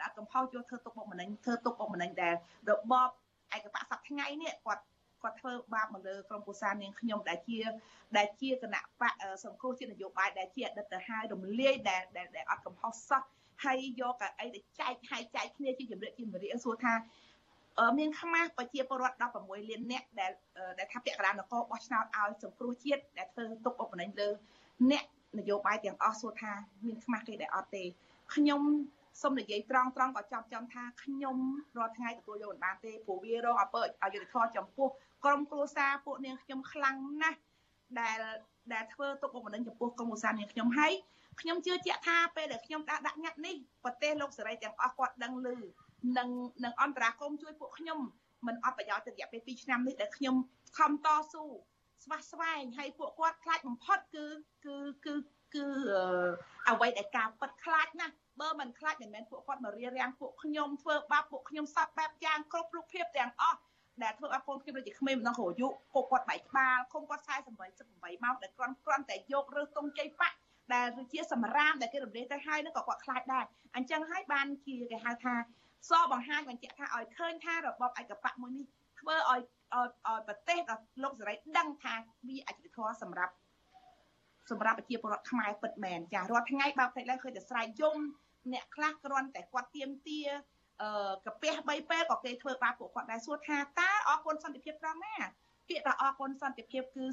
S8: ដាក់កំហុសយកធ្វើទុកបុកម្នេញធ្វើទុកបុកម្នេញដែលរបបឯកបៈសប្ថ្ងៃនេះគាត់គាត់ធ្វើបាបមកលើក្រុមគ្រួសារនាងខ្ញុំដែលជាដែលជាគណៈបកសង្គ្រោះជានយោបាយដែលជាអតីតទៅហើយរំលាយដែលដែលអត់កំហុសសោះហើយយកអីទៅចែកហើយចែកគ្នាជាចម្រៀកជាចម្រៀកសួរថា មានខ្មាស់ប្រជាពលរដ្ឋ16លាននាក់ដែលដែលថាពាក់កណ្ដាលនគរបោះឆ្នោតឲ្យសង្គ្រោះជាតិដែលធ្វើទុកបុកម្នេញលើអ្នកនយោបាយទាំងអស់សួរថាមានខ្មាស់គេដែលអត់ទេខ្ញុំសូមនិយាយត្រង់ត្រង់ក៏ចាប់ចំថាខ្ញុំរាល់ថ្ងៃទទួលយកមិនបានទេព្រោះវារងអពើអយុធធម៌ចំពោះក្រុមគ្រួសារពួកនាងខ្ញុំខ្លាំងណាស់ដែលដែលធ្វើទុកបុកម្នេញចំពោះក្រុមគ្រួសារនាងខ្ញុំហើយខ្ញុំជឿជាក់ថាពេលដែលខ្ញុំដាក់ដាក់ញត្តិនេះប្រទេសលោកសេរីទាំងអស់គាត់ដឹងឮ និងនិងអន្តរាគមជួយពួកខ្ញុំមិនអត់ប្រយោជន៍ទៅរយៈពេល2ឆ្នាំនេះដែលខ្ញុំខំតស៊ូស្វះស្វែងហើយពួកគាត់ខ្លាចបំផុតគឺគឺគឺគឺអ្វីដែលការប៉ັດខ្លាចណាស់បើមិនខ្លាចមិនមែនពួកគាត់មករៀបរៀងពួកខ្ញុំធ្វើបាបពួកខ្ញុំសពបែបយ៉ាងគ្រប់រូបភាពទាំងអស់ដែលធ្វើឲ្យកូនខ្ញុំដូចជាក្មេងម្ដងរយុពុកគាត់បែកក្បាលគុំគាត់48 78ម៉ោងដែលគ្រាន់គ្រាន់តែយករើសតុងជ័យបាក់ដែលជាសម្រាមដែលគេរំលែកទៅហើយនឹងក៏គាត់ខ្លាចដែរអញ្ចឹងហើយបានជាគេហៅថា សបង្ហាញបញ្ជាក់ថាឲ្យឃើញថារបបឯកបៈមួយនេះធ្វើឲ្យឲ្យប្រទេសដល់លោកសេរីដឹងថាវាអយុធធម៌សម្រាប់សម្រាប់ប្រជាពលរដ្ឋខ្មែរពិតមែនចារាល់ថ្ងៃបើផ្ទៃឡើងឃើញតែស្រែកយំអ្នកខ្លះគ្រាន់តែគាត់ទៀមទាអឺកាពះ3ពេលក៏គេធ្វើបាបពួកគាត់ដែរសួរថាតើអរគុណសន្តិភាពត្រង់ណាពាក្យថាអរគុណសន្តិភាពគឺ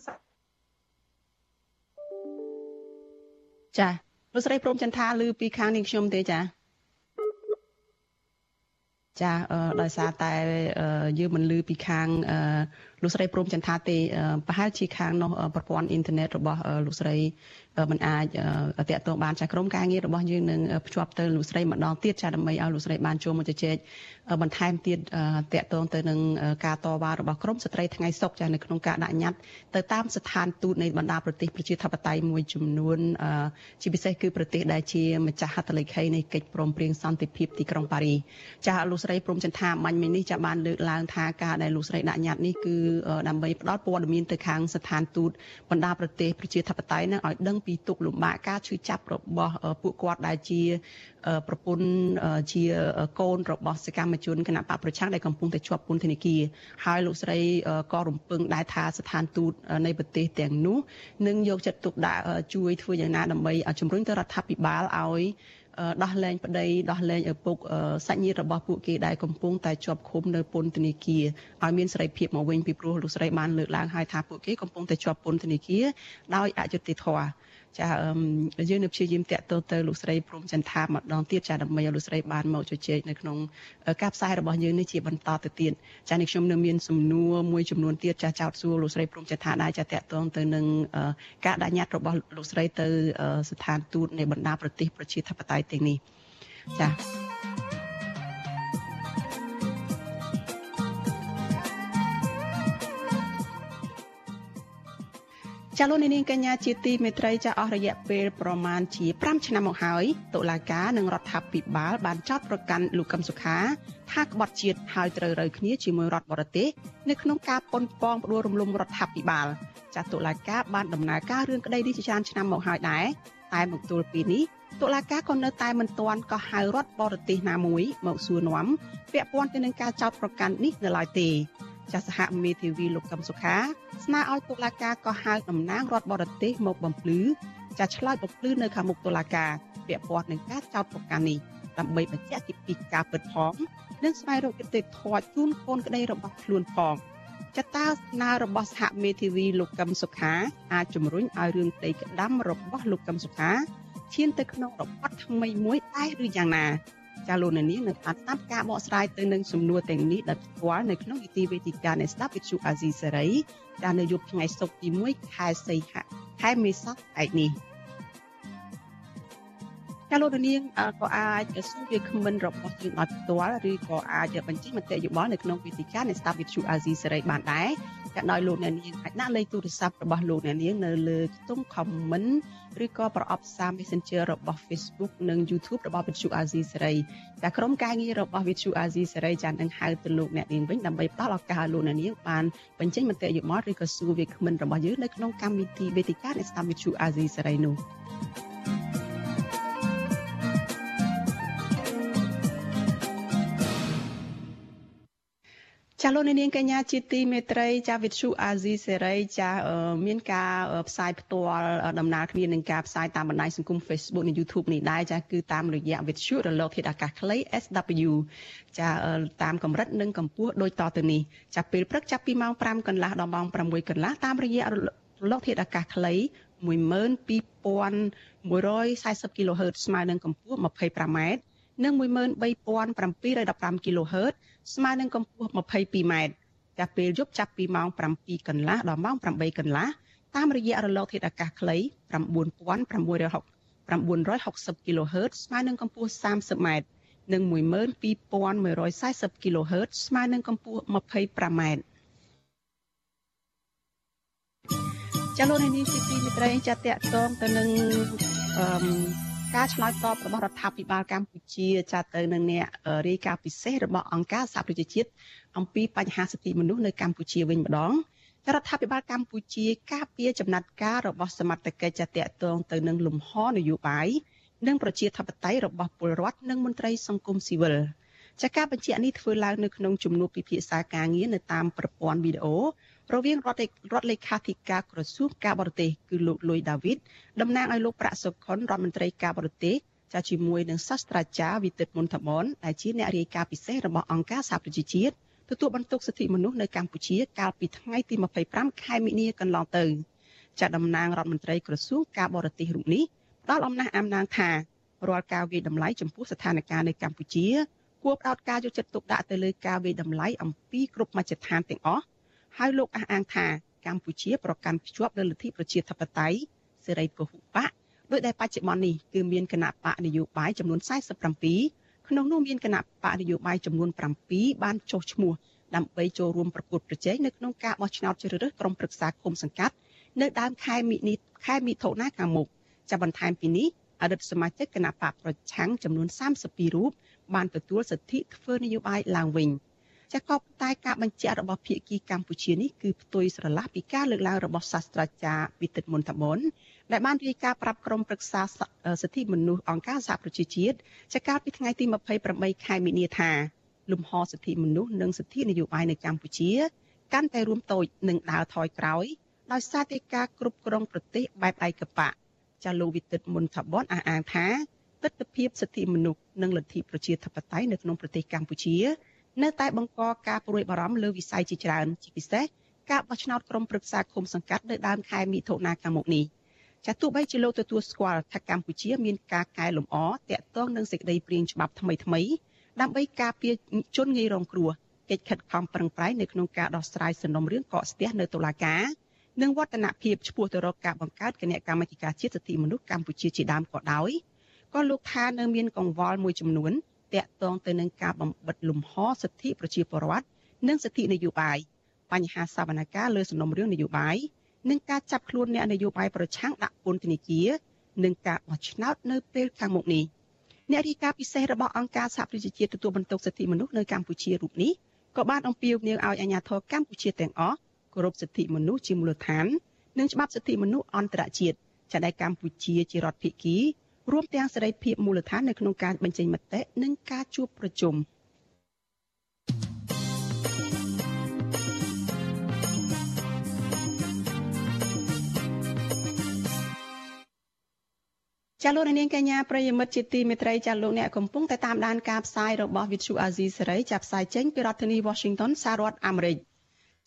S1: ចាលោកស្រីព្រមចន្ទថាឮពីខាងនាងខ្ញុំទេចា ចាដោយសារតែយើងមិនលឺពីខាងលោកស្រីព្រមចន្ទថាទេប្រហែលជាខាងនោះប្រព័ន្ធអ៊ីនធឺណិតរបស់លោកស្រី មិនអាចតាក់ទងបានចាក្រុមការងាររបស់យើងនឹងភ្ជាប់ទៅលោកស្រីម្ដងទៀតចាដើម្បីឲ្យលោកស្រីបានចូលមកជជែកបន្ថែមទៀតតាក់ទងទៅនឹងការតវ៉ារបស់ក្រមស្ត្រីថ្ងៃសុកចានៅក្នុងការដាក់ញត្តិទៅតាមស្ថានទូតនៃបណ្ដាប្រទេសប្រជាធិបតេយ្យមួយចំនួនជាពិសេសគឺប្រទេសដែលជាម្ចាស់ហត្ថលេខីនៃកិច្ចព្រមព្រៀងសន្តិភាពទីក្រុងប៉ារីចាលោកស្រីស្រីព្រំចន្ទថាមាញ់មិញនេះចាបានលើកឡើងថាការដែលលោកស្រីដាក់ញត្តិនេះគឺដើម្បីផ្ដល់ព័ត៌មានទៅខាងស្ថានទូតបណ្ដាប្រទេសប្រជាធិបតេយ្យនឹងឲ្យដឹងពីទុកលំបាកការឈឺចាប់របស់ពួកគាត់ដែលជាប្រពន្ធជាកូនរបស់សកម្មជនគណៈបកប្រឆាំងដែលកំពុងតែជាប់ពន្ធនាគារហើយលោកស្រីក៏រំពឹងដែរថាស្ថានទូតនៃប្រទេសទាំងនោះនឹងយកចិត្តទុកដាក់ជួយធ្វើយ៉ាងណាដើម្បីជំរុញទៅរដ្ឋាភិបាលឲ្យដោះលែងប្តីដោះលែងឪពុកសាច់ញាតិរបស់ពួកគេដែលកំពុងតែជាប់ឃុំនៅពន្ធនាគារឲ្យមានសេរីភាពមកវិញពីព្រោះលោកស្រីបានលើកឡើងហើយថាពួកគេកំពុងតែជាប់ពន្ធនាគារដោយអយុត្តិធម៌ ចាយើងនឹងព្យាយាមតាក់ទងទៅលោកស្រីព្រំចន្ទថាម្ដងទៀតចាដើម្បីឲ្យលោកស្រីបានមកជជែកនៅក្នុងការផ្សាយរបស់យើងនេះជាបន្តទៅទៀតចានេះខ្ញុំនៅមានសំណួរមួយចំនួនទៀតចាចោតសួរលោកស្រីព្រំចន្ទថាដែរចាតាក់ទងទៅនឹងការដាក់ញត្តិរបស់លោកស្រីទៅស្ថានទូតនៃបណ្ដាប្រទេសប្រជាធិបតេយ្យទាំងនេះចា ចាលោកនាងកញ្ញាជាទីមេត្រីចាអស់រយៈពេលប្រមាណជា5ឆ្នាំមកហើយតុលាការនិងរដ្ឋាភិបាលបានចោទប្រកាន់លោកកឹមសុខាថាក្បត់ជាតិហើយត្រូវរើគ្នាជាមួយរដ្ឋបរទេសនៅក្នុងការប៉ុនប៉ងផ្ដួលរំលំរដ្ឋាភិបាលចាតុលាការបានដំណើរការរឿងក្តីនេះជាច្រើនឆ្នាំមកហើយដែរតែមកទល់ពេលនេះតុលាការក៏នៅតែមិនទាន់ក៏ហៅរដ្ឋបរទេសណាមួយមកសួរនាំពាក់ព័ន្ធទៅនឹងការចោទប្រកាន់នេះនៅឡើយទេ ចាស់សហមេធាវីលោកកឹមសុខាស្នើឲ្យតុលាការកោះហៅតំណាងរដ្ឋបរទេសមកបំភ្លឺចាស់ឆ្លើយបំភ្លឺនៅខាងមុខតុលាការពាក់ព័ន្ធនឹងការចោទប្រកាន់នេះដើម្បីបញ្ជាក់ពីពីការពិតផងនិងស្វែងរកយុត្តិធម៌ជូនកូនក្តីរបស់ខ្លួនផងចតាស្នើរបស់សហមេធាវីលោកកឹមសុខាអាចជំរុញឲ្យរឿងផ្ទៃក្តាំរបស់លោកកឹមសុខាឈានទៅក្នុងរបបថ្មីមួយដែរឬយ៉ាងណា ចាលោកនាងនឹងអាចតាមការបកស្រាយទៅនឹងសំណួរទាំងនេះដោយផ្ទាល់នៅក្នុងនីតិវេទិកានៃស្ដាប់វិទ្យុអាស៊ីសេរីចានៅយប់ថ្ងៃសុក្រទី1ខែសីហាខែមេសាឯនេះចាលោកនាងក៏អាចសួរវាគ្មិនរបស់យើងដោយផ្ទាល់ឬក៏អាចបញ្ចេញមតិយោបល់នៅក្នុងវេទិកានៃស្ដាប់វិទ្យុអាស៊ីសេរីបានដែរចាដោយលោកអ្នកនាងអាចដាក់លេខទូរស័ព្ទរបស់លោកអ្នកនាងនៅលើខ្ទង់ comment ឬក៏ប្រអប់សារ Messenger របស់ Facebook និង YouTube របស់វិទ្យុអាស៊ីសេរីតែក្រុមការងាររបស់វិទ្យុអាស៊ីសេរីចានឹងហៅទៅលោកអ្នកនាងវិញដើម្បីផ្ដល់ឱកាសឲ្យលោកអ្នកនាងបានបញ្ចេញមតិយោបល់ឬក៏សួរវាគ្មិនរបស់យើងនៅក្នុងកម្មវិធីវេទិកានៃស្ដាប់វិទ្យុអាស៊ីសេរីនោះ ចាលោកនាងកញ្ញាជាទីមេត្រីចាវិទ្យុអាស៊ីសេរីចាមានការផ្សាយផ្ទាល់ដំណើរគ្នានឹងការផ្សាយតាមបណ្ដាញសង្គម Facebook និង YouTube នេះដែរចាគឺតាមរយៈវិទ្យុរលកធាតុអាកាសខ្លី SW ចាតាមកម្រិតនិងកម្ពស់ដូចតទៅនេះចាពេលព្រឹកចាប់ពីម៉ោង5កន្លះដល់ម៉ោង6កន្លះតាមរយៈរលកធាតុអាកាសខ្លី12140 kHz ស្មើនឹងកម្ពស់ 25m និង13715 kHz ស្មើនឹងកម្ពស់ 22m ចាស់ពេលយប់ចាប់ពីម៉ោង7កន្លះដល់ម៉ោង8កន្លះតាមរយៈរលកធាតុអាកាសខ្លី9960 960 kHz ស្មើនឹងកម្ពស់ 30m និង12140 kHz ស្មើនឹងកម្ពស់ 25m ចលនានេះទីទីមិត្តរីចាត់តាក់ទងទៅនឹងអឺ ការឆ្លើយតបរបស់រដ្ឋាភិបាលកម្ពុជាចាត់ទៅនឹងអ្នករាយការណ៍ពិសេសរបស់អង្គការសហប្រជាជាតិអំពីបញ្ហាសិទ្ធិមនុស្សនៅកម្ពុជាវិញម្ដងរដ្ឋាភិបាលកម្ពុជាការពារចំណាត់ការរបស់សមត្ថកិច្ចចាត់តាក់ទងទៅនឹងលំហនយោបាយនិងប្រជាធិបតេយ្យរបស់ពលរដ្ឋនិងមន្ត្រីសង្គមស៊ីវិលចាការបញ្ជាក់នេះធ្វើឡើងនៅក្នុងជំនួបពិភាក្សាការងារនៅតាមប្រព័ន្ធវីដេអូ រវាងរដ្ឋរដ្ឋលេខាធិការក្រសួងការបរទេសគឺលោកលុយដាវីតតំណាងឲ្យលោកប្រាក់សុខុនរដ្ឋមន្ត្រីការបរទេសចាជាមួយនឹងសាស្ត្រាចារ្យវិទិតមុនថមនដែលជាអ្នករាយការណ៍ពិសេសរបស់អង្គការសហប្រជាជាតិទទួលបន្ទុកសិទ្ធិមនុស្សនៅកម្ពុជាកាលពីថ្ងៃទី25ខែមិនិនាកន្លងទៅចាតំណាងរដ្ឋមន្ត្រីក្រសួងការបរទេសរូបនេះផ្ដល់អំណះអំណាងថារាល់ការវិយតម្លៃចំពោះស្ថានភាពនៅកម្ពុជាគួរផ្ដោតការយកចិត្តទុកដាក់ទៅលើការវិយតម្លៃអំពីគ្រប់មជ្ឈដ្ឋានទាំងអស់ ហើយលោកអះអាងថាកម្ពុជាប្រកាន់ភ្ជាប់លើលទ្ធិប្រជាធិបតេយ្យសេរីពហុបកដោយដែលបច្ចុប្បន្ននេះគឺមានគណៈបកនយោបាយចំនួន47ក្នុងនោះមានគណៈបកនយោបាយចំនួន7បានចុះឈ្មោះដើម្បីចូលរួមប្រកួតប្រជែងនៅក្នុងការបោះឆ្នោតជ្រើសរើសក្រុមប្រឹក្សាគុំសង្កាត់នៅដើមខែមិនិខែមិថុនាខាងមុខចាប់បន្ថែមពីនេះអតីតសមាជិកគណៈបកប្រឆាំងចំនួន32រូបបានទទួលសិទ្ធិធ្វើនយោបាយឡើងវិញ ចាក៏តែការបញ្ជាក់របស់ភាគីកម្ពុជានេះគឺផ្ទុយស្រឡះពីការលើកឡើងរបស់សាស្ត្រាចារ្យវិទិតមុនតមុនដែលបានរាយការណ៍ប្រាប់ក្រុមប្រឹក្សាសិទ្ធិមនុស្សអង្គការសហប្រជាជាតិចាកាលពីថ្ងៃទី28ខែមីនាថាលំហសិទ្ធិមនុស្សនិងសិទ្ធិនយោបាយនៅកម្ពុជា កាន់តែរួមតូចនិងដើរថយក្រោយដោយសារតែការគ្រប់គ្រងប្រទេសបែបឯកបកចាលោកវិទិតមុនថាបនអះអាងថាទស្សនវិជ្ជាសិទ្ធិមនុស្សនិងលទ្ធិប្រជាធិបតេយ្យនៅក្នុងប្រទេសកម្ពុជា នៅតែបង្កការព្រួយបារម្ភលើវិស័យជាច្រើនជាពិសេសការបោះឆ្នោតក្រុមប្រឹក្សាឃុំសង្កាត់នៅដើមខែមិថុនាខាងមុខនេះចាទោះបីជាលោកទទួលស្គាល់ថាកម្ពុជាមានការកែលម្អតាក់ទងនឹងសេចក្តីព្រាងច្បាប់ថ្មីថ្មីដើម្បីការពារជនងាយរងគ្រោះកិច្ចខិតខំប្រឹងប្រែងនៅក្នុងការដោះស្រាយសំណុំរឿងកកស្ទះនៅតុលាការនិងវឌ្ឍនភាពឆ្ពោះទៅរកការបង្កើតគណៈកម្មាធិការជាតិសិទ្ធិមនុស្សកម្ពុជាជាដើមក៏ដោយក៏លោកថានៅមានកង្វល់មួយចំនួន តាក់ទងទៅនឹងការបំបិតលំហសិទ្ធិប្រជាពលរដ្ឋនិងសិទ្ធិនយោបាយបញ្ហាសវនកម្មលើសំណុំរឿងនយោបាយនិងការចាប់ខ្លួនអ្នកនយោបាយប្រឆាំងដាក់ពន្ធនាគារនិងការបោះឆ្នោតនៅពេលខាងមុខនេះអ្នករាយការណ៍ពិសេសរបស់អង្គការសហប្រជាជាតិទទួលបន្ទុកសិទ្ធិមនុស្សនៅកម្ពុជារូបនេះក៏បានអំពាវនាវឲ្យអាជ្ញាធរកម្ពុជាទាំងអស់គោរពសិទ្ធិមនុស្សជាមូលដ្ឋាន និងច្បាប់សិទ្ធិមនុស្សអន្តរជាតិចាដែលកម្ពុជាជារដ្ឋភាគី រួមទាំងសេរីភាពមូលដ្ឋាននៅក្នុងការបញ្ចេញមតិនិងការជួបប្រជុំចាលោកនាងកញ្ញាប្រិយមិត្តជាទីមេត្រីចាលោកអ្នកកំពុងតែតាមដានការផ្សាយរបស់ Vithu Azizi សេរីចាប់ផ្សាយចេញពីរដ្ឋធានី Washington សហរដ្ឋអាមេរិក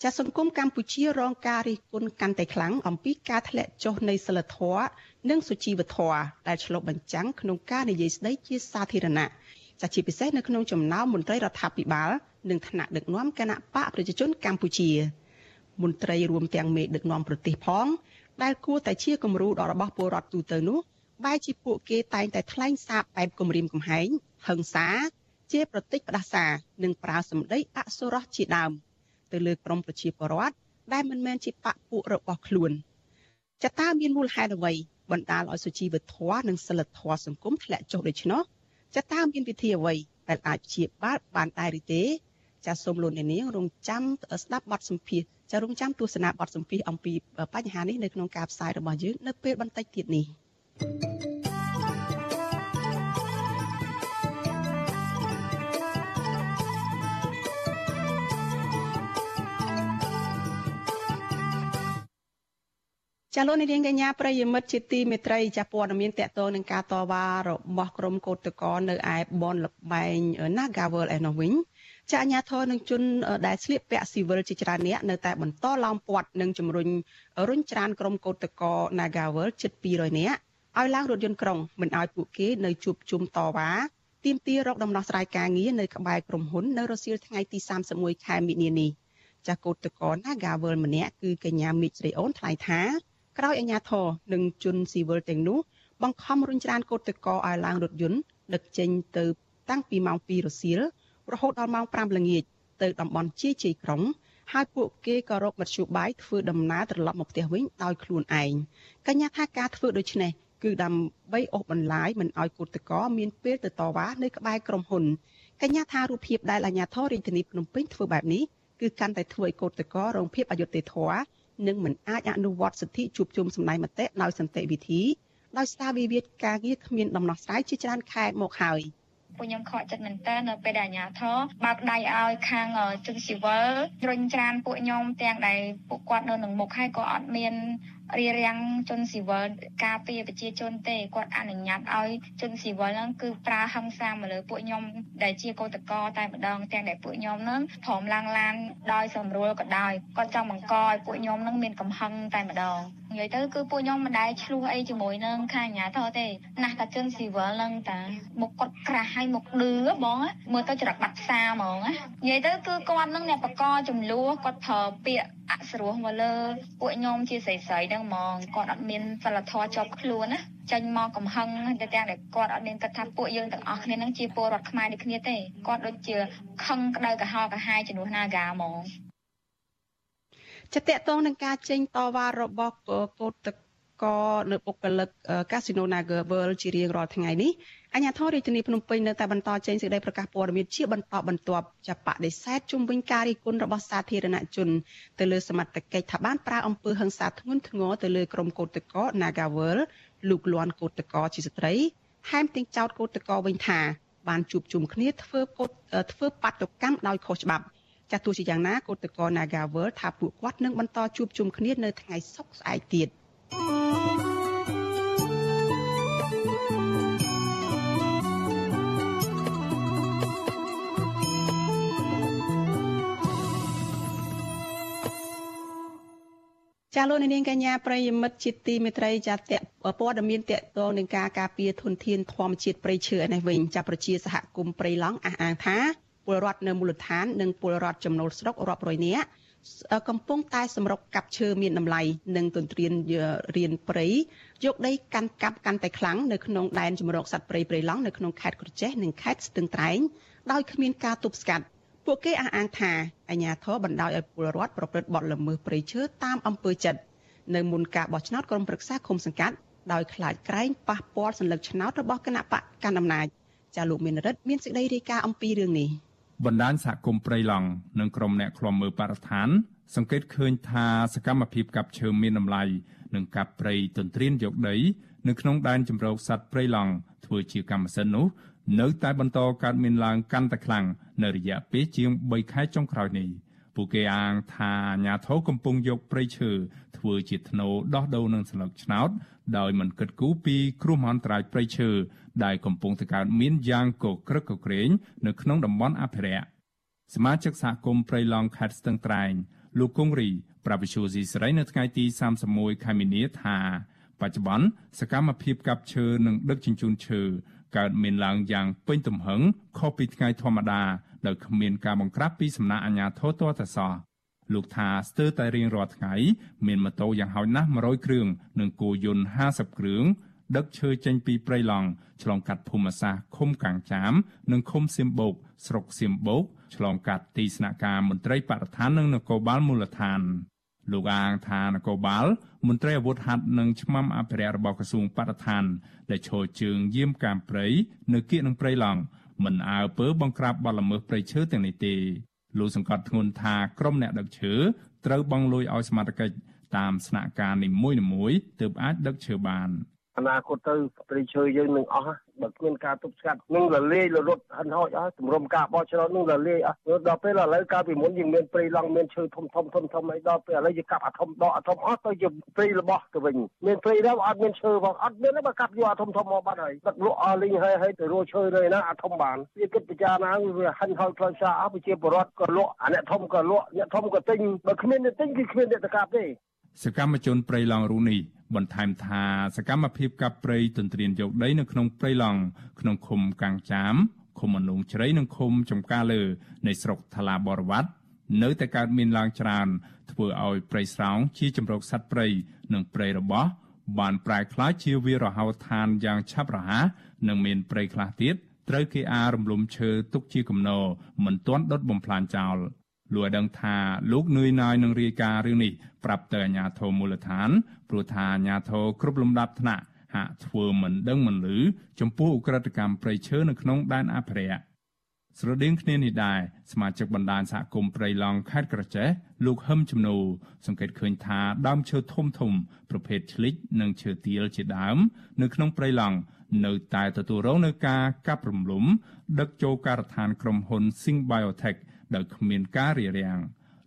S1: ចាសង្គមកម្ពុជារងការរិះគន់កាន់តែខ្លាំងអំពីការធ្លាក់ចុះនៃសិលធម៌និងសុជីវធម៌ដែលឆ្លុះបញ្ចាំងក្នុងការនិយាយស្ដីជាសាធារណៈចាសជាពិសេសនៅក្នុងចំណោមមន្ត្រីរដ្ឋាភិបាលនិងថ្នាក់ដឹកនាំគណៈបកប្រជាជនកម្ពុជាមន្ត្រីរួមទាំងមេដឹកនាំប្រទេសផង ដែលគួរតែជាគំរូដល់របស់ពលរដ្ឋទូទៅនោះបែរជាពួកគេតែងតែថ្លែងសារបែបគំរាមកំហែងហិង្សាជាប្រតិចផ្ដាសានិងប្រើសម្ដីអសុរោះជាដើម។ ទៅលើក្រមប្រជាពលរដ្ឋដែលមិនមែនជាបកពួករបស់ខ្លួនចតាមានមូលហេតុអ្វីបណ្ដាលឲ្យសុជីវធម៌និងសិលធម៌សង្គមធ្លាក់ចុះដូច្នោះចតាមានវិធីអ្វីដែលអាចព្យាបាលបានដែរឬទេចាសសូមលោកអ្នកនាងរងចាំស្ដាប់បទសម្ភាសចារងចាំទស្សនាបទសម្ភាសអំពីបញ្ហានេះនៅក្នុងការផ្សាយរបស់យើងនៅពេលបន្តិចទៀតនេះ thank you ចាលោកនាងកញ្ញាប្រិយមិត្តជាទីមេត្រីចាព័ត៌មានតកតងនឹងការតវ៉ារបស់ក្រុមកោតតកនៅឯបនលបែង Nagawal ឯនោះវិញចាអាញាធរនឹងជនដែលស្លៀកពាក់ស៊ីវិលជាច្រើនអ្នកនៅតែបន្តឡោមព័ទ្ធនិងជំរុញរុញច្រានក្រុមកោតតក Nagawal ជិត200នាក់ឲ្យឡើងរថយន្តក្រុងមិនឲ្យពួកគេនៅជួបជុំតវ៉ាទាមទាររកដំណោះស្រាយការងារនៅក្បែរក្រុមហ៊ុននៅរសៀលថ្ងៃទី31ខែមិនិនានេះចាកោតតក Nagawal ម្នាក់គឺកញ្ញាមីជ្រីអូនថ្លែងថា ក្រោយអាជ្ញាធរនិងជនស៊ីវិលទាំងនោះបង្ខំរុញច្រានកោតតកឲ្យឡើងរថយន្តដឹកចេញទៅតាំងពីម៉ោង2រសៀលរហូតដល់ម៉ោង5ល្ងាចទៅតំបន់ជាជ័យក្រុងហើយពួកគេក៏រកមធ្យោបាយធ្វើដំណើរត្រឡប់មកផ្ទះវិញដោយខ្លួនឯងកញ្ញាថាការធ្វើដូច្នេះគឺដើម្បីអូសបន្លាយមិនឲ្យកោតតកមានពេលទៅតវ៉ានៅក្បែរក្រុមហ៊ុនកញ្ញាថារូបភាពដែលអាជ្ញាធររាជធានីភ្នំពេញធ្វើបែបនេះគឺកាន់តែធ្វើឲ្យកោតតករងភាពអយុត្តិធម៌ និងមិនអាចអនុវត្តសិទ្ធិជួបជុំសម្ដែងមតិដោយសន្តិវិធីដោយសារវិវាទការងារគ្មានដំណោះស្រាយជាច្រើនខែមកហើយ
S10: ពួកខ្ញុំខកចិត្តមែនតើនៅពេលដែលអាជ្ញាធរបើកដៃឲ្យខាងជនស៊ីវិលរុញច្រានពួកខ្ញុំទាំងដែលពួកគាត់នៅនឹងមុខហើយក៏អត់មាន រៀបរៀងជនស៊ីវិលការពារប្រជាជនទេគាត់អនុញ្ញាតឲ្យជនស៊ីវិលហ្នឹងគឺប្រើហិង្សាមកលើពួកខ្ញុំដែលជាកោតក្រតែម្ដងទាំងដែលពួកខ្ញុំហ្នឹងព្រមឡើងឡានដោយសម្រួលក៏ដោយគាត់ចង់បង្កឲ្យពួកខ្ញុំហ្នឹងមានកំហឹងតែម្ដងនិយាយទៅគឺពួកខ្ញុំមិនដែលឆ្លោះអីជាមួយនឹងខាងអាជ្ញាធរទេណាស់តែជនស៊ីវិលហ្នឹងតាមុខគាត់ក្រាស់ហើយមុខឌឺបងមើលទៅច្រកបាត់ផ្សារហ្មងនិយាយទៅគឺគាត់ហ្នឹងអ្នកបកចំនួនគាត់ប្រើពាក្យអសរោះមកលើពួកខ្ញុំជាស្រីស្រីហ្នឹងហ្មងគាត់អត់មានសិលធម៌ជាប់ខ្លួនណាចេញមកកំហឹងតែទាំងដែលគាត់អត់មានគិតថាពួកយើងទាំងអស់គ្នាហ្នឹងជាពលរដ្ឋខ្មែរដូចគ្នាទេគាត់ដូចជាខឹងក្តៅកាហល់កាហាយជំនួសណាហ្កាហ្មង
S1: ចិត្តតតងនឹងការចេញតវ៉ារបស់កោតតក ករនៅបុគ្គលិកកាស៊ីណូ Naga World ជារៀងរាល់ថ្ងៃនេះអាជ្ញាធររាជធានីភ្នំពេញនៅតែបន្តចេញសេចក្តីប្រកាសព័ត៌មានជាបន្តបន្ទាប់ចាប់បដិសេធជុំវិញការរិះគន់របស់សាធារណជនទៅលើសមត្ថកិច្ចថាបានប្រើអំពើហិង្សាធ្ងន់ធ្ងរទៅលើក្រុមកោតក្រ Naga World លោកលន់កោតក្រជាស្ត្រីថែមទាំងចោទកោតក្រវិញថាបានជួបជុំគ្នាធ្វើកោតធ្វើបាតុកម្មដោយខុសច្បាប់ចាស់ទោះជាយ៉ាងណាកោតក្រ Nagavel ថាពួកគាត់នឹងបន្តជួបជុំគ្នានៅថ្ងៃសុក្រស្អែកទៀត ចាលោកនាងកញ្ញាប្រិយមិត្តជាទីមេត្រីចាតព័ត៌មានតកតងនឹងការការពារធនធានធម្មជាតិព្រៃឈើឯនេះវិញចាប្រជាសហគមន៍ព្រៃឡង់អះអាងថាពលរដ្ឋនៅមូលដ្ឋាននិងពលរដ្ឋចំណូលស្រុករាប់រយនាក់ កំពុងតែសម្រុកកាប់ឈើមានតម្លៃនិងទន្ទ្រានរៀនព្រៃយកដីកាន់កាប់កាន់តែខ្លាំងនៅក្នុងដែនជំរកសត្វព្រៃព្រៃឡង់នៅក្នុងខេត្តក្រចេះនិងខេត្តស្ទឹងត្រែងដោយគ្មានការទប់ស្កាត់ពួកគេអះអាងថាអាញាធរបណ្ដោយឲ្យពលរដ្ឋប្រព្រឹត្តបទល្មើសព្រៃឈើតាមអំពើចិត្តនៅមុនការបោះឆ្នោតក្រុមប្រឹក្សាឃុំសង្កាត់ដោយខ្លាចក្រែងប៉ះពាល់សញ្ញាឆ្នោតរបស់គណៈបកកណ្ដាលអំណាចចាលោកមានរិទ្ធមានសេចក្តីរាយការណ៍អំពីរឿងនេះ។
S11: បណ្ដាញសហគមន៍ព្រៃឡង់និងក្រុមអ្នកឃ្លាំមើលបរិស្ថាន សង្កេតឃើញថាសកម្មភាពកាប់ឈើមានតម្លៃនិងកាប់ព្រៃទន្ទ្រានយកដី នៅក្នុងដែនជម្រកសត្វព្រៃឡង់ធ្វើជាកម្មសិទ្ធិនោះ នៅតែបន្តកើតមានឡើងកាន់តែខ្លាំងនៅរយៈពេលជាង3ខែចុងក្រោយនេះ ពួកគេអាងថាអាញាធរកំពុងយកព្រៃឈើធ្វើជាធ្នូដោះដូរនឹងស្លឹកឆ្នោត ដោយមិនគិតគូរពីគ្រោះមហន្តរាយព្រៃឈើដែលកំពុងតែកើតមានយ៉ាងកក្រឹកកក្រែងនៅក្នុងតំបន់អភិរក្សសមាជិកសហគមន៍ព្រៃឡង់ខេត្តស្ទឹងត្រែងលោកគង្រីប្រវិសុយស៊ីស្រីនៅថ្ងៃទី31ខែមីនាថាបច្ចុប្បន្នសកម្មភាពកាប់ឈើនិងដឹកជញ្ជូនឈើកើតមានឡើងយ៉ាងពេញទំហឹងខុសពីថ្ងៃធម្មតា ដោយគ្មានការបង្ក្រាបពីសំណាក់អាជ្ញាធរទាល់តែសោះលោកថាស្ទើរតែរៀងរាល់ថ្ងៃមានម៉ូតូយ៉ាងហោចណាស់100គ្រឿងនិងគោយន្ត50គ្រឿងដឹកឈើចេញពីព្រៃឡង់ឆ្លងកាត់ភូមិសាស្ត្រឃុំកាំងចាម និងឃុំសៀមបូកស្រុកសៀមបូកឆ្លងកាត់ទីស្នាក់ការមន្ត្រីបរិស្ថាននិងនគរបាលមូលដ្ឋានលោកអាងថានគរបាលមន្ត្រីអាវុធហត្ថនិងឆ្មាំអភិរក្សរបស់ក្រសួងបរិស្ថានដែលឈរជើងយាមកាមព្រៃនៅគៀកនឹងព្រៃឡង់ មិនអើពើបង្ក្រាបបទល្មើសព្រៃឈើទាំងនេះទេលោកសង្កត់ធ្ងន់ថាក្រុមអ្នកដឹកឈើត្រូវបង់លុយឲ្យសមត្ថកិច្ចតាមស្នាក់ការនីមួយៗទើបអាចដឹកឈើបាន។
S12: អនាគតទៅព្រៃឈើយើងនឹងអស់ បើគ្មានការទប់ស្កាត់នឹងរលាយរលត់ហិនហោចអស់ទម្រាំការបោះឆ្នោតនឹងរលាយអស់ដល់ពេលឥឡូវកាលពីមុនយើងមានព្រៃឡង់មានឈើធំធំធំធំអីដល់ពេលឥឡូវយើងកាប់អាធំដកអាធំអស់ទៅជាព្រៃរបស់ទៅវិញមានព្រៃដែរអត់មានឈើផងអត់មានទេបើកាប់យកអាធំធំមកបាត់ហើយដឹកលក់អស់លីងហើយហើយទៅរកឈើនៅណាអាធំបានវាគិតពិចារណាវាហិនហោចផ្លូវសារអស់ប្រជាពលរដ្ឋក៏លក់អាអ្នកធំក៏លក់អ្នកធំក៏ទិញបើគ្មានអ្នកទិញគឺគ្មានអ្នកទៅកាប់ទេ ស
S11: កម្មជនព្រៃឡង់រូនេះបន្ថែមថាសកម្មភាពកាប់ព្រៃទន្ទ្រានយកដីនៅក្នុងព្រៃឡង់ក្នុងឃុំកាំងចាមឃុំអនុងជ្រៃនិងឃុំចំការលើនៃស្រុកថ្លាបរវត្តនៅតែកើតមានឡើងច្រើនធ្វើឲ្យព្រៃស្រោងជាជំរកសត្វព្រៃនិងព្រៃរបស់បានប្រែក្លាយជាវារហោឋានយ៉ាងឆាប់រហ័សនិងមានព្រៃខ្លះទៀតត្រូវគេអារំលំឈើទុកជាគំនរមិនទាន់ដុតបំផ្លាញចោល លោកឲ្យដឹងថាលោកនឿយណាយនឹងរាយការណ៍រឿងនេះប្រាប់ទៅអាជ្ញាធរមូលដ្ឋានព្រោះថាអាជ្ញាធរគ្រប់លំដាប់ថ្នាក់ហាក់ធ្វើមិនដឹងមិនឮចំពោះឧក្រិដ្ឋកម្មព្រៃឈើនៅក្នុងដែនអភិរក្សស្រដៀងគ្នានេះដែរសមាជិកបណ្ដាញសហគមន៍ព្រៃឡង់ខេត្តក្រចេះលោកហឹមជំនូសង្កេតឃើញថាដើមឈើធំធំ ប្រភេទឆ្លិចនិងឈើទាលជាដើម នៅក្នុងព្រៃឡង់នៅតែទទួលរងនឹងការកាប់រំលំដឹកចូលការដ្ឋានក្រុមហ៊ុន Sing Biotech ដោយគ្មានការរារាំង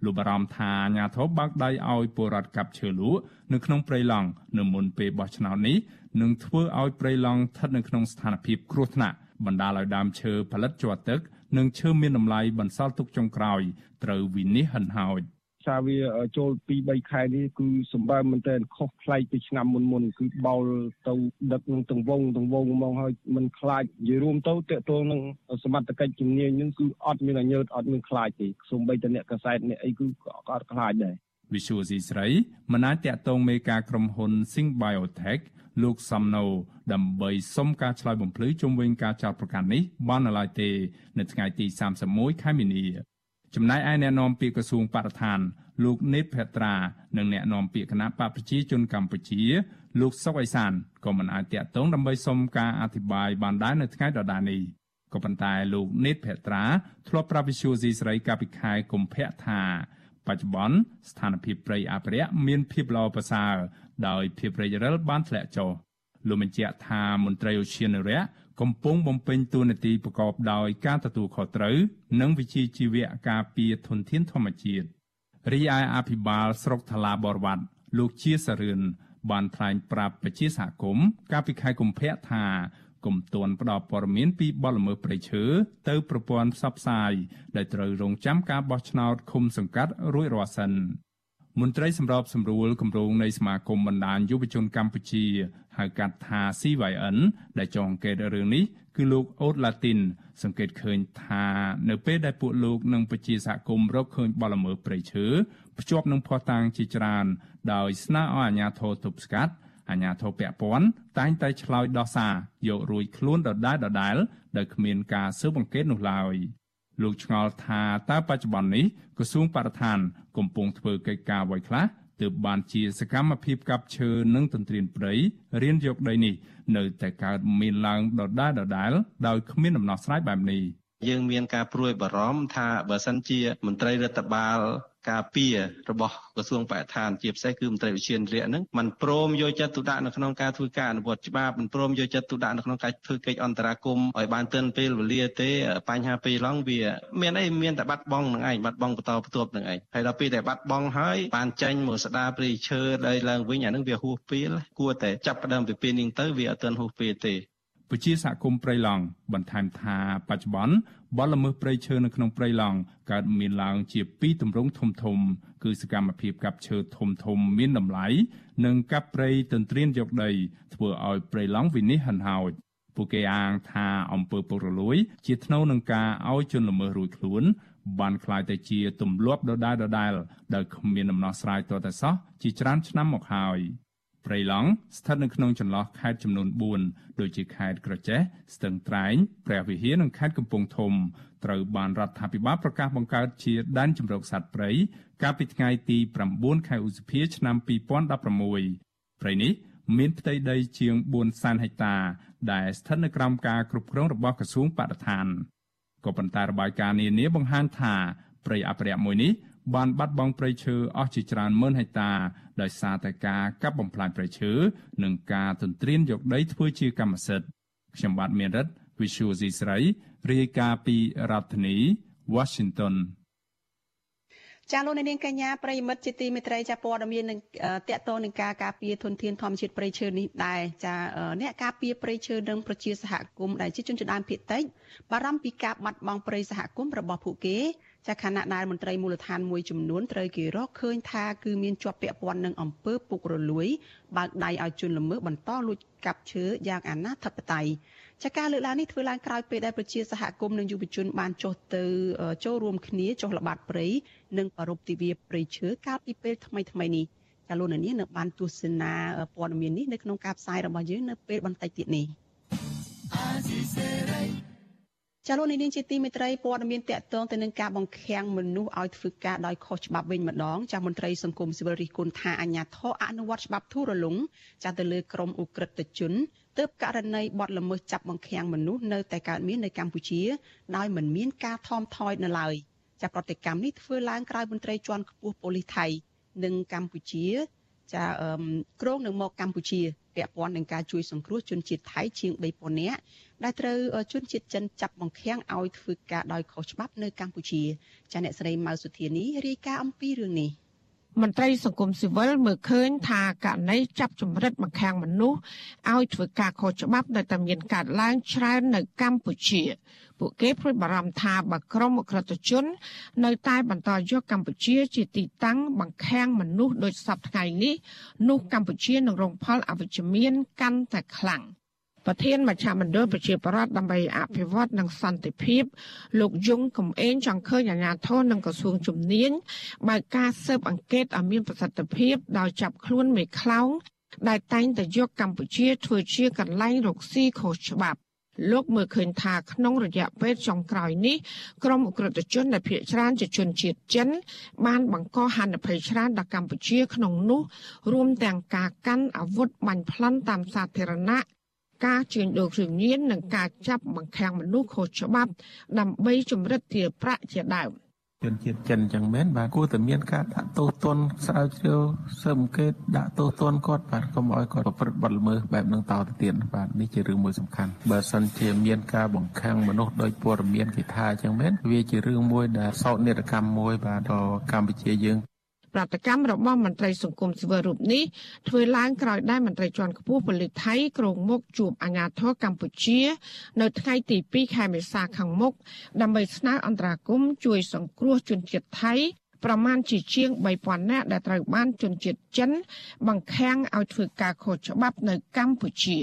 S11: លោកបារម្ភថាអាញាធរបាក់ដៃឲ្យពលរដ្ឋកាប់ឈើលក់នៅក្នុងព្រៃឡង់នៅមុនពេលបោះឆ្នោតនេះនឹងធ្វើឲ្យព្រៃឡង់ស្ថិតនៅក្នុងស្ថានភាពគ្រោះថ្នាក់បណ្ដាលឲ្យដើមឈើផលិតជាប់ទឹក និងឈើមានតម្លៃបន្សល់ទុកចុងក្រោយត្រូវវិនិច្ឆ័យហិនហោច។
S12: សារវាចូល2 3ខែនេះគឺសម្បើមមែនតើខុសប្លែកពីឆ្នាំមុនមុនគឺបោលទៅដឹកនឹងទង្វងទង្វងមកហើយมันខ្លាចនិយាយរួមទៅតកតងនឹងសមត្ថកិច្ចជំនាញនឹងគឺអត់មានអញើតអត់មានខ្លាចទេសូម្បីតែអ្នកកសែតអ្នកអីគឺក៏អត់ខ្លាចដែរ
S11: វិសុវស៊ីស្រីមិនអាចតកតងមេការក្រុមហ៊ុន Sing Biotech លោកសំណូដើម្បីសុំការឆ្លើយបំភ្លឺជុំវិញការចោទប្រកាន់នេះបាននៅឡើយទេ នៅថ្ងៃទី31ខែមីនា ចំណែកឯអ្នកនាំពាក្យក្រសួងបរិស្ថាន លោកនេតភត្រានិងអ្នកនាំពាក្យគណៈបកប្រជាជនកម្ពុជា លោកសុកអេសានក៏មិនអាចតាក់ទងដើម្បីសុំការអធិប្បាយបានដែរនៅថ្ងៃដដែលនេះក៏ប៉ុន្តែលោកនេតភត្រាធ្លាប់ប្រាប់វិសុយស៊ីស្រីកាលពីខែកុម្ភៈថាបច្ចុប្បន្នស្ថានភាពព្រៃអភិរក្សមានភាពល្អប្រសើរដោយភាពរិចរិលបានធ្លាក់ចុះលោកបញ្ជាក់ថាមន្ត្រីឧទ្យានុរក្ស កំពុងបំពេញតួនាទីប្រកបដោយការទទួលខុសត្រូវនិងវិជ្ជាជីវៈការពារធនធានធម្មជាតិរីឯអភិបាលស្រុកថ្លាបរវត្តលោកជាសរឿនបានថ្លែងប្រាប់ប្រជាសហគមន៍កាលពីខែកុម្ភៈថាគុំទាន់ផ្ដល់ព័ត៌មានពីបទល្មើសព្រៃឈើទៅប្រព័ន្ធផ្សព្វផ្សាយដែលត្រូវរងចាំការបោះឆ្នោតឃុំសង្កាត់រួចរាល់សិន មន្ត្រីសម្របសម្រួលគម្រោងនៃសមាគមបណ្ដាញយុវជនកម្ពុជាហៅកាត់ថា CYN ដែលចងអង្កេតរឿងនេះគឺលោកអូតឡាទីន សង្កេតឃើញថានៅពេលដែលពួកលោកនិងប្រជាសហគមន៍រកឃើញបលល្មើសព្រៃឈើភ្ជាប់នឹងភស្តុតាងជាច្រើន ដោយស្នើឲ្យអាជ្ញាធរទប់ស្កាត់អាជ្ញាធរពាក់ព័ន្ធតែងតែឆ្លើយដោះសារយករួចខ្លួនដដែលដដែលដោយគ្មានការស៊ើបអង្កេតនោះឡើយ លោកឆ្ងល់ថាតើបច្ចុប្បន្ននេះក្រសួងបរិស្ថាន កំពុងធ្វើកិច្ចការអ្វីខ្លះទើបបានជាសកម្មភាពកាប់ឈើនិងទន្ទ្រានព្រៃរៀនយកដីនេះ នៅតែកើតមានឡើងដដែលដដែលដោយគ្មានដំណោះស្រាយបែបនេះ
S13: យើងមានការព្រួយបារម្ភថាបើសិនជាមន្ត្រីរដ្ឋបាលការពាររបស់ក្រសួងបរិស្ថានជាពិសេសគឺមន្ត្រីវិជារាជហ្នឹងมันព្រមយកចិត្តទុកដាក់នៅក្នុងការធ្វើការអនុវត្តច្បាប់มันព្រមយកចិត្តទុកដាក់នៅក្នុងការធ្វើកិច្ចអន្តរាគមន៍ឲ្យបានទាន់ពេលវេលាទេបញ្ហាពេលឡងវាមានអីមានតែបាត់បង់នឹងឯងបាត់បង់បន្តបន្ទាប់នឹងឯងហើយដល់ពេលតែបាត់បង់ហើយបានចាញ់មកស្ដារព្រៃឈើដែលឡើងវិញអានឹងវាហួសពេលគួរតែចាប់ផ្ដើមពីពេលនេះទៅវាអត់ទាន់ហួសពេលទេ
S11: ពជាសហគមន៍ព្រៃឡង់បន្ថែមថាបច្ចុប្បន្នបលល្មើសព្រៃឈើនៅក្នុងព្រៃឡង់កើតមានឡើងជាពីរទម្រង់ធំធំ គឺសកម្មភាពកាប់ឈើធំធំមានតម្លៃនិងកាប់ព្រៃទន្ទ្រានយកដីធ្វើឲ្យព្រៃឡង់វិនិច្ឆ័យហិនហោចពួកគេអាងថាអង្គើពុករលួយ ជាថ្នូវនឹងការឲ្យជនល្មើសរួចខ្លួន បានខ្លាយទៅជាទម្លាប់ដដែលដដែលដោយគ្មានដំណោះស្រាយទាល់តែសោះជាច្រើនឆ្នាំមកហើយ។ ព្រៃឡង់ស្ថិតនៅក្នុងចន្លោះខេត្តចំនួន4ដូចជាខេត្តក្រចេះស្ទឹងត្រែងព្រះវិហារនិងខេត្តកំពង់ធំត្រូវបានរដ្ឋាភិបាលប្រកាសបង្កើតជាដែនជម្រកសត្វព្រៃកាលពីថ្ងៃទី9ខែឧសភាឆ្នាំ2016ព្រៃនេះមានផ្ទៃដីជាង4សែនហិកតា ដែលស្ថិតនៅក្រោមការគ្រប់គ្រងរបស់ក្រសួងបរិស្ថានក៏ប៉ុន្តែរបាយការណ៍នានាបង្ហាញថាព្រៃអភិរក្សមួយនេះ បានបាត់បង់ព្រៃឈើអស់ជាច្រើនម៉ឺនហិកតាដោយសារតែការកាប់បំផ្លាញព្រៃឈើនិងការទន្ទ្រានយកដីធ្វើជាកម្មសិទ្ធិខ្ញុំបាទមានរិទ្ធ Visual C ស្រីរាយការណ៍ពីរដ្ឋធានី Washington
S1: ចាលោកនាងកញ្ញាប្រិមិត្តជាទីមេត្រីចាព័ត៌មាននឹងតកតនឹងការការពារធនធានធម្មជាតិព្រៃឈើនេះដែរចាអ្នកការពារព្រៃឈើនិងប្រជាសហគមន៍ដែលជាជនជាតិដើមភាគតិចបារម្ភពីការបាត់បង់ព្រៃសហគមន៍របស់ពួកគេ ចាខណៈដែលមន្ត្រីមូលដ្ឋានមួយចំនួនត្រូវគេរកឃើញថាគឺមានជាប់ពាក់ព័ន្ធនឹងអំពើពុករលួយបើកដៃឲ្យជនល្មើសបន្តលួចកាប់ឈើយ៉ាងអនាធិបតេយ្យចាការលើកឡើងនេះធ្វើឡើងក្រោយពេលដែលប្រជាសហគមន៍និងយុវជនបានចុះទៅចូលរួមគ្នាចុះល្បាតព្រៃនិងប្រពៃទិវាព្រៃឈើកាលពីពេលថ្មីថ្មីនេះចាលោកនាងនៅបានទស្សនាព័ត៌មាននេះនៅក្នុងការផ្សាយរបស់យើងនៅពេលបន្តិចទៀតនេះអាស៊ីសេរី ចាលោកនាងជាទីមេត្រីព័ត៌មានតកតងទៅនឹងការបង្ខាំងមនុស្សឲ្យធ្វើការដោយខុសច្បាប់វិញម្ដងចាមន្ត្រីសង្គមស៊ីវិលរិះគន់ថាអាញាធរអនុវត្តច្បាប់ធូររលុងចាទៅលើក្រមអ ுக ្រិតជនទើបករណីបទល្មើសចាប់បង្ខាំងមនុស្សនៅតែកើតមាននៅកម្ពុជា ដោយមិនមានការថមថយនៅឡើយចាប្រតិកម្មនេះធ្វើឡើងក្រោយមន្ត្រីជាន់ខ្ពស់ប៉ូលីសថៃនិងកម្ពុជា ចាក្រងនឹងមកកម្ពុជាពាក់ព័ន្ធនឹងការជួយសង្គ្រោះជនជាតិថៃជាង3000នាក់ដែលត្រូវជនជាតិចិនចាប់បង្ខាំងឲ្យធ្វើការដោយខុសច្បាប់នៅកម្ពុជាចាអ្នកស្រីម៉ៅសុធានីរាយការណ៍អំពីរឿងនេះ
S14: មន្ត្រីសង្គមស៊ីវិលមើលឃើញថាករណីចាប់ចម្រិតបង្ខាំងមនុស្សឲ្យធ្វើការខុសច្បាប់នៅតែមានកើតឡើងច្រើននៅកម្ពុជា ពួកគេព្រួយបារម្ភថាបើក្រុមអក្រិតជន នៅតែបន្តយកកម្ពុជាជាទីតាំងបង្ខាំងមនុស្សដោយសពថ្ងៃនេះនោះកម្ពុជានឹងរងផលអវិជ្ជមានកាន់តែខ្លាំង។ ប្រធានមជ្ឈមណ្ឌលប្រជាប្រដ្ឋដើម្បីអភិវឌ្ឍនិងសន្តិភាព លោកយងកំឯងចង់ឃើញអាជ្ញាធរនិងក្រសួងជំនាញបើកការស៊ើបអង្កេតឲ្យមានប្រសិទ្ធភាពដោយចាប់ខ្លួនមេខ្លោងដែលតែងតែយកកម្ពុជាធ្វើជាកន្លែងរកស៊ីខុសច្បាប់លោកមើលឃើញថាក្នុងរយៈពេលចុងក្រោយនេះក្រមអ ுக ្រិតជនដែលភៀសច្រើនជាជនជាតិចិន បានបង្កហានិភ័យច្រើនដល់កម្ពុជាក្នុងនោះរួមទាំងការកាន់អាវុធបាញ់ប្លន់តាមសាធារណៈ ការជួញដូរគ្រឿងញៀននិងការចាប់បង្ខាំងមនុស្សខុសច្បាប់ ដើម្បីចម្រិតទារប្រាក់ជាដើម។
S15: ជនជាតិចិនចឹងមែនបាទគួរតែមានការដាក់ទោសទណ្ឌស្រាវជ្រាវស៊ើបអង្កេតដាក់ទោសទណ្ឌគាត់បាទកុំឲ្យគាត់ប្រព្រឹត្តបទល្មើសបែបហ្នឹងតទៅទៀតបាទនេះជារឿងមួយសំខាន់បើសិនជាមានការបង្ខាំងមនុស្សដោយព័ត៌មានគេថាចឹងមែនវាជារឿងមួយដែលសោកនាដកម្មមួយបាទដល់កម្ពុជាយើង
S14: ប្រតិកម្មរបស់មន្ត្រីសង្គមស៊ីវិលរូបនេះធ្វើឡើងក្រោយដែលមន្ត្រីជាន់ខ្ពស់ប៉ូលីសថៃក្រុងមុខជួបអាជ្ញាធរកម្ពុជា នៅថ្ងៃទី2ខែមេសាខាងមុខដើម្បីស្នើអន្តរាគមន៍ជួយសង្គ្រោះជនជាតិថៃប្រមាណជាជាង3000នាក់ដែលត្រូវបានជនជាតិចិន បង្ខាំងឲ្យធ្វើការខុសច្បាប់នៅកម្ពុជា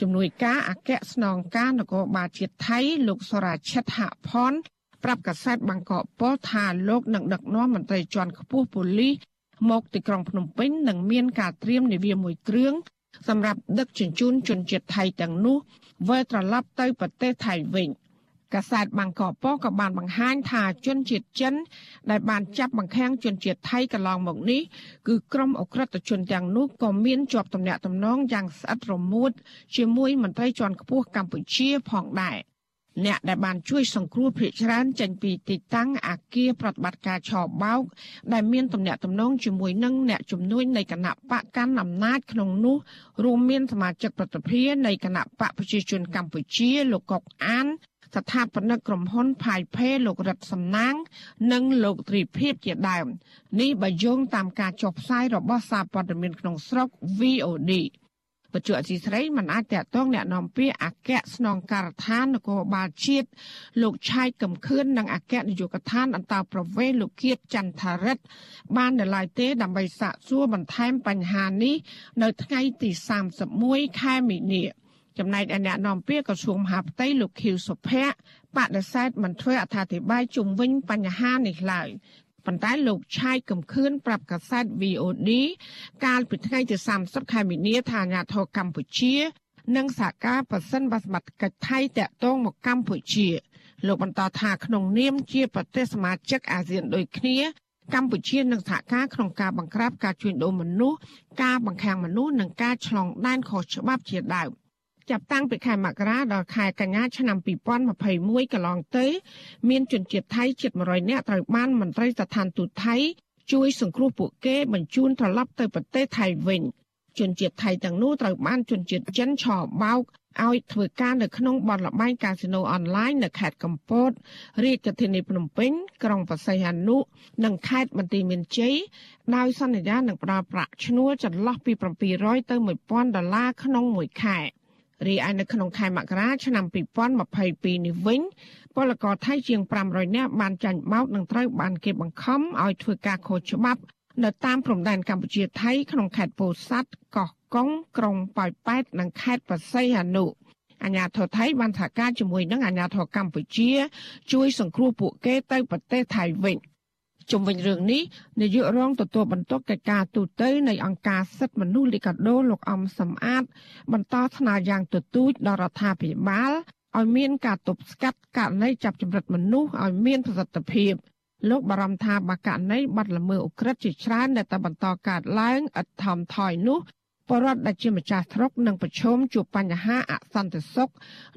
S14: ជំនួយការអគ្គស្នងការនគរបាលជាតិថៃលោកសរាជិតហផន ប្រាប់កាសែតបាងកកប៉ុលថាលោកនឹងដឹកនាំមន្ត្រីជាន់ខ្ពស់ប៉ូលីសមកទីក្រុងភ្នំពេញនិងមានការត្រៀមនាវាមួយគ្រឿងសម្រាប់ដឹកជញ្ជូនជនជាតិថៃទាំងនោះវិលត្រឡប់ទៅប្រទេសថៃវិញកាសែតបាងកកប៉ុលក៏បានបង្ហាញថាជនជាតិចិន ដែលបានចាប់បង្ខាំងជនជាតិថៃកន្លងមកនេះគឺក្រុមអក្រិតជនទាំងនោះក៏មានជាប់ទំនាក់ទំនងយ៉ាងស្អិតរមួតជាមួយមន្ត្រីជាន់ខ្ពស់កម្ពុជាផងដែរ អ្នកដែលបានជួយសង្គ្រោះភ ieck ច្រើនចេញពីទីតាំងអាគារប្រតិបត្តិការឆបោក ដែលមានទំនាក់ទំនងជាមួយនឹងអ្នកជំនួយនៃគណៈបកកាន់អំណាចក្នុងនោះរួមមានសមាជិកប្រតិភិនៃគណៈបកប្រជាជនកម្ពុជាលោកកុកអានស្ថាបនិកក្រុមហ៊ុនផាយផេលោករិទ្ធសំណាង និងលោកទ្រីភិបជាដើមនេះបើយោងតាមការចុះផ្សាយរបស់សារព័ត៌មានក្នុងស្រុក VOD បច្ចុប្បន្នអសីស្រីមិនអាចតាក់ទងแนะនាំពាក្យអគ្គស្នងការដ្ឋាននគរបាលជាតិលោកឆៃកំខឿននិងអគ្គនាយកដ្ឋានអន្តរប្រវេសលោកគៀតចន្ទថារិទ្ធបាននៅឡើយទេដើម្បីសាកសួរបន្ថែមបញ្ហានេះនៅថ្ងៃទី31ខែមីនាចំណែកឯអ្នកនាំពាក្យក្រសួងមហាផ្ទៃលោកខៀវសុភ័ក្របដិសេធមិនធ្វើអត្ថាធិប្បាយជុំវិញបញ្ហានេះឡើយ ប៉ុន្តែលោកឆាយកំខឿនប្រាប់កាសែត VOD កាលពីថ្ងៃទី30ខែមីនាថាអាញាធរកម្ពុជា និងសហការប៉សិនបសម្បត្តិកិច្ចថៃតាក់ទងមកកម្ពុជាលោកបន្តថាក្នុងនាមជាប្រទេសសមាជិកអាស៊ានដូចគ្នាកម្ពុជានឹងសហការក្នុងការបង្ក្រាបការជួញដូរមនុស្សការបង្ខាំងមនុស្សនិងការឆ្លងដែនខុសច្បាប់ជាដើម។ ចាប់តាំងពីខែមករាដល់ខែកញ្ញាឆ្នាំ2021កន្លងទៅ មានជនជាតិថៃជិត100នាក់ត្រូវបានមន្ត្រីស្ថានទូតថៃជួយសង្គ្រោះពួកគេបញ្ជូនត្រឡប់ទៅប្រទេសថៃវិញជនជាតិថៃទាំងនោះត្រូវបានជនជាតិចិនឆោបោកឲ្យធ្វើការនៅក្នុងបទល្បែងកាស៊ីណូអនឡាញនៅខេត្តកំពតរាជធានីភ្នំពេញក្រុងបរសៃហនុនិងខេត្តបន្ទាយមានជ័យដោយសន្យានឹងផ្ដល់ប្រាក់ឈ្នួលចន្លោះពី700ទៅ1000ដុល្លារក្នុងមួយខែ រីឯនៅក្នុងខែមករាឆ្នាំ2022នេះវិញពលករថៃជាង500នាក់បានចាញ់បោកនិងត្រូវបានគេបង្ខំឲ្យធ្វើការខុសច្បាប់នៅតាមព្រំដែនកម្ពុជាថៃក្នុងខេត្តពោធិ៍សាត់កោះកុងក្រុងប៉ោយប៉ែតនិងខេត្តបរសៃហនុអាញាធរថៃបានសហការជាមួយនឹងអាញាធរកម្ពុជា ជួយសង្គ្រោះពួកគេទៅប្រទេសថៃវិញ។ ជុំវិញរឿងនេះនាយករងទទួលបន្ទុកកិច្ចការទូតនៃអង្គការសិទ្ធិមនុស្សលីកាដូលោកអំសំអាត បន្តថ្នើយ៉ាងទទូចដល់រដ្ឋាភិបាលឲ្យមានការទប់ស្កាត់ករណីចាប់ចម្រិតមនុស្សឲ្យមានប្រសិទ្ធភាពលោកបារម្ភថាបើករណីបាត់ល្មើសអូក្រិដ្ឋជាច្រើនដែលតែបន្តកើតឡើងឥតថមថយនោះបរដ្ឋដែលជាម្ចាស់ស្រុកនឹងប្រឈមជួបបញ្ហាអសន្តិសុខ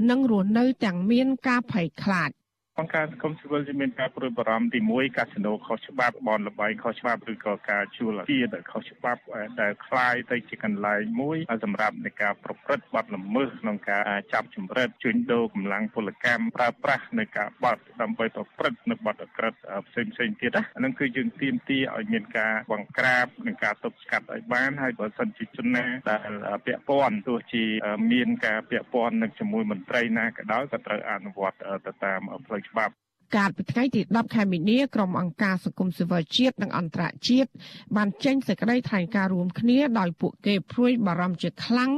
S14: និងរស់នៅទាំងមានការភ័យខ្លាច
S16: អង្គការសង្គមស៊ីវិលមានការព្រួយបារម្ភទី1កាស៊ីណូខុសច្បាប់បនលបែងខុសច្បាប់ឬក៏ការជួលទាដែលខុសច្បាប់ដែលคล้ายទៅជាកន្លែងមួយសម្រាប់នៃការប្រព្រឹត្តបទល្មើសក្នុងការចាប់ចម្រិតជួញដូរកម្លាំងពលកម្មប្រើប្រាស់នៅការបទដើម្បីប្រព្រឹត្តនៅបទអក្រិតផ្សេងផ្សេងទៀតណាហ្នឹងគឺយើងទាមទារឲ្យមានការបង្ក្រាបនិងការទប់ស្កាត់ឲ្យបានហើយបើសិនជាជនណាដែលពាក់ព័ន្ធទោះជាមានការពាក់ព័ន្ធនឹងជាមួយមន្ត្រីណាក៏ដោយក៏ត្រូវអនុវត្តទៅតាមផ្លូវ ច្បាប់
S14: កាលពីថ្ងៃទី10ខែមីនាក្រុមអង្គការសង្គមស៊ីវិលជាតិនិងអន្តរជាតិបានចេញសេចក្តីថ្លែងការណ៍រួមគ្នាដោយពួកគេព្រួយបារម្ភជាខ្លាំង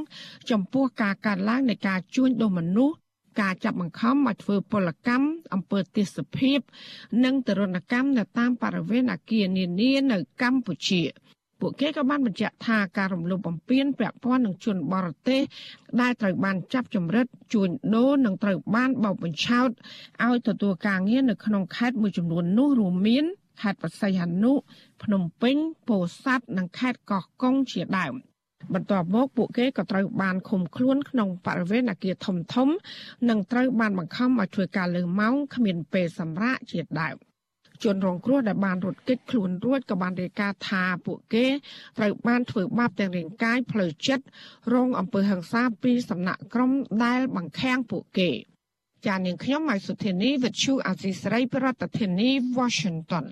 S14: ចំពោះការកើនឡើងនៃការជួញដូរមនុស្សការចាប់បង្ខំឲ្យធ្វើពលកម្មអំពើទេសភាព និងទរណកម្មនៅតាមបរិវេណអគារនានានៅកម្ពុជា។ ពួកគេក៏បានបញ្ជាក់ថាការរំលោភបំពានពាក់ព័ន្ធនឹងជនបរទេសដែលត្រូវបានចាប់ចម្រិតជួញដូរនិងត្រូវបានបោកបញ្ឆោតឲ្យទទួលការងារនៅក្នុងខេត្តមួយចំនួននោះរួមមានខេត្តបរសៃហនុភ្នំពេញពោធិ៍សាត់និងខេត្តកោះកុងជាដើមបន្ទាប់មកពួកគេក៏ត្រូវបានឃុំខ្លួនក្នុងបរិវេណអគារធំធំនិងត្រូវបានបង្ខំឲ្យធ្វើការលើម៉ោងគ្មានពេលសម្រាកជាដើម ជនរងគ្រោះដែលបានរត់គេចខ្លួនរួចក៏បានរាយការណ៍ថាពួកគេត្រូវបានធ្វើបាបទាំងរាងកាយផ្លូវចិត្តរងអំពើហិង្សាពីសំណាក់ក្រុមដែលបង្ខាំងពួកគេចាននាងខ្ញុំម៉ៃសុធានីវិទ្យុអាស៊ីសេរីប្រធានាធិបតី Washington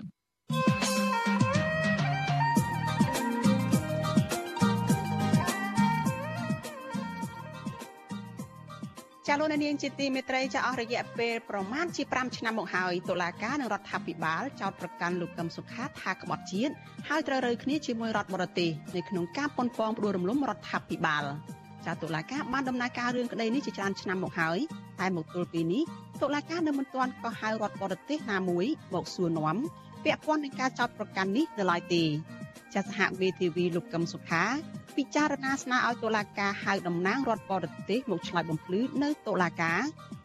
S1: ចាលោកនាងជាទីមេត្រីចាអស់រយៈពេលប្រមាណជា5ឆ្នាំមកហើយតុលាការនិងរដ្ឋាភិបាលចោទប្រកាន់លោកកឹមសុខាថាក្បត់ជាតិហើយត្រូវរើគ្នាជាមួយរដ្ឋបរទេសនៅក្នុងការប៉ុនប៉ងផ្ដួលរំលំរដ្ឋាភិបាលចាតុលាការបានដំណើរការរឿងក្តីនេះជាច្រើនឆ្នាំមកហើយតែមកទល់ពេលនេះតុលាការនៅមិនទាន់ក៏ហៅរដ្ឋបរទេសណាមួយមកសួរនាំពាក់ព័ន្ធនឹងការចោទប្រកាន់នេះនៅឡើយទេ ចាសហមេធាវីលោកកឹមសុខាពិចារណាស្នើឲ្យតុលាការហៅតំណាងរដ្ឋបរទេសមកឆ្លើយបំភ្លឺនៅតុលាការ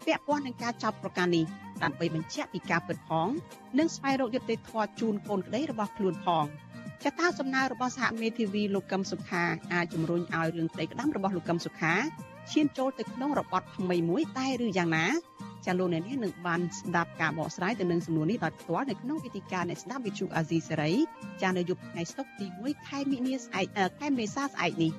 S1: ពាក់ព័ន្ធនឹងការចាប់ប្រកាន់នេះដើម្បីបញ្ជាក់ពីការពិតផងនិងស្វែងរកយុត្តិធម៌ជូនកូនក្តីរបស់ខ្លួនផងចតាសំណើរបស់សហមេធាវីលោកកឹមសុខាអាចជំរុញឲ្យរឿងក្តីក្តាំរបស់លោកកឹមសុខាឈានចូលទៅក្នុងរបបថ្មីមួយតែឬយ៉ាងណា ចាលោកអ្នកនាងនឹងបានស្ដាប់ការបកស្រាយទៅនឹងសំណួរនេះដោយផ្ទាល់នៅក្នុងវេទិកាអ្នកស្ដាប់វិទ្យុអាស៊ីសេរីចានៅយប់ថ្ងៃសុក្រទី1ខែមិនិនាស្អែកខែមេសាស្អែកនេះ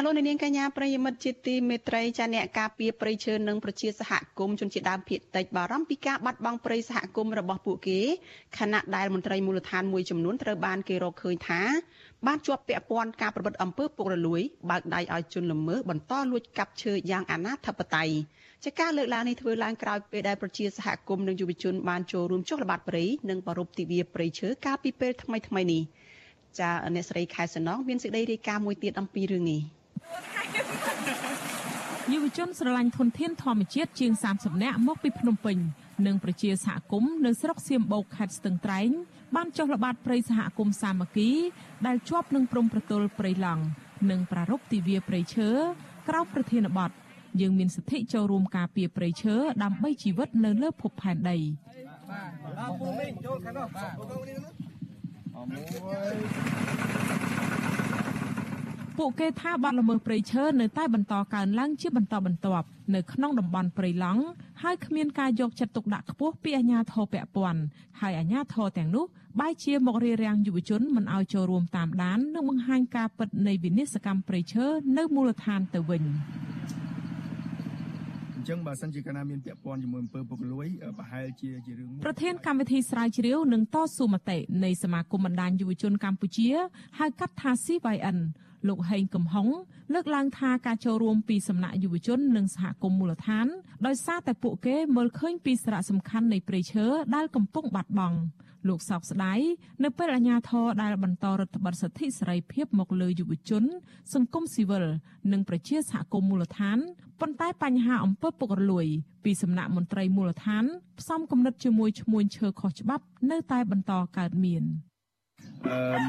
S1: ចាលោកនាងកញ្ញាប្រិយមិត្តជាទីមេត្រីចាអ្នកការពារព្រៃឈើនិងប្រជាសហគមន៍ជនជាតិដើមភាគតិចបារម្ភពីការបាត់បង់ព្រៃសហគមន៍របស់ពួកគេខណៈដែលមន្ត្រីមូលដ្ឋានមួយចំនួនត្រូវបានគេរកឃើញថាបានជាប់ពាក់ព័ន្ធការប្រព្រឹត្តអំពើពុករលួយបើកដៃឲ្យជនល្មើសបន្តលួចកាប់ឈើយ៉ាងអនាធិបតេយ្យចាការលើកឡើងនេះធ្វើឡើងក្រោយពេលដែលប្រជាសហគមន៍និងយុវជនបានចូលរួមចុះល្បាតព្រៃនិងប្ររពទិវាព្រៃឈើកាលពីពេលថ្មីៗនេះចាអ្នកស្រីខែសំណងមានសេចក្តីរាយការណ៍មួយទៀតអំពីរឿងនេះ
S2: យុវជនស្រឡាញ់ធនធានធម្មជាតិជាង30នាក់មកពីភ្នំពេញនិងប្រជាសហគមន៍នៅស្រុកសៀមបូកខេត្តស្ទឹងត្រែងបានចុះល្បាតព្រៃសហគមន៍សាមគ្គី ដែលជាប់នឹងព្រំប្រទល់ព្រៃឡង់និងប្រារព្ធទិវាព្រៃឈើក្រោមប្រធានបទយើងមានសិទ្ធិចូលរួមការពារព្រៃឈើដើម្បីជីវិតនៅលើភពផែនដីបាទពូមីងចូលខាងនោះបាទមួយ ពួកគេថាបាត់ល្មើសព្រៃឈើនៅតែបន្តកើនឡើងជាបន្តបន្ទាប់នៅក្នុងតំបន់ព្រៃឡង់ហើយគ្មានការយកចិត្តទុកដាក់ខ្ពស់ពីអាជ្ញាធរពាក់ព័ន្ធហើយអាជ្ញាធរទាំងនោះបែរជាមករារាំងយុវជនមិនឲ្យចូលរួមតាមដាននិងបង្ហាញការពិតនៃវិនិស្សកម្មព្រៃឈើនៅមូលដ្ឋានទៅវិញ
S17: អញ្ចឹងបើសិនជាកាលណាមានពាក់ព័ន្ធជាមួយអំពើពុករលួយប្រហែលជាជារឿង
S2: ប្រធានកម្មវិធីស្រាវជ្រាវនិងតស៊ូមតិនៃសមាគមបណ្ដាញយុវជនកម្ពុជាហៅកាត់ថា CYN លោកហេងកំហុងលើកឡើងថាការចូលរួមពីសំណាក់យុវជននិងសហគមន៍មូលដ្ឋានដោយសារតែពួកគេមើលឃើញពីសារៈសំខាន់នៃព្រៃឈើដែលកំពុងបាត់បង់លោកសោកស្ដាយនៅពេលអាជ្ញាធរដែលបន្តរដ្ឋបတ်សិទ្ធិសេរីភាពមកលើយុវជន សង្គមស៊ីវិលនិងប្រជាសហគមន៍មូលដ្ឋានប៉ុន្តែបញ្ហាអំពើពុករលួយ ពីសំណាក់មន្ត្រីមូលដ្ឋានផ្សំគំនិតជាមួយឈ្មួញឈើខុសច្បាប់ នៅតែបន្តកើតមាន។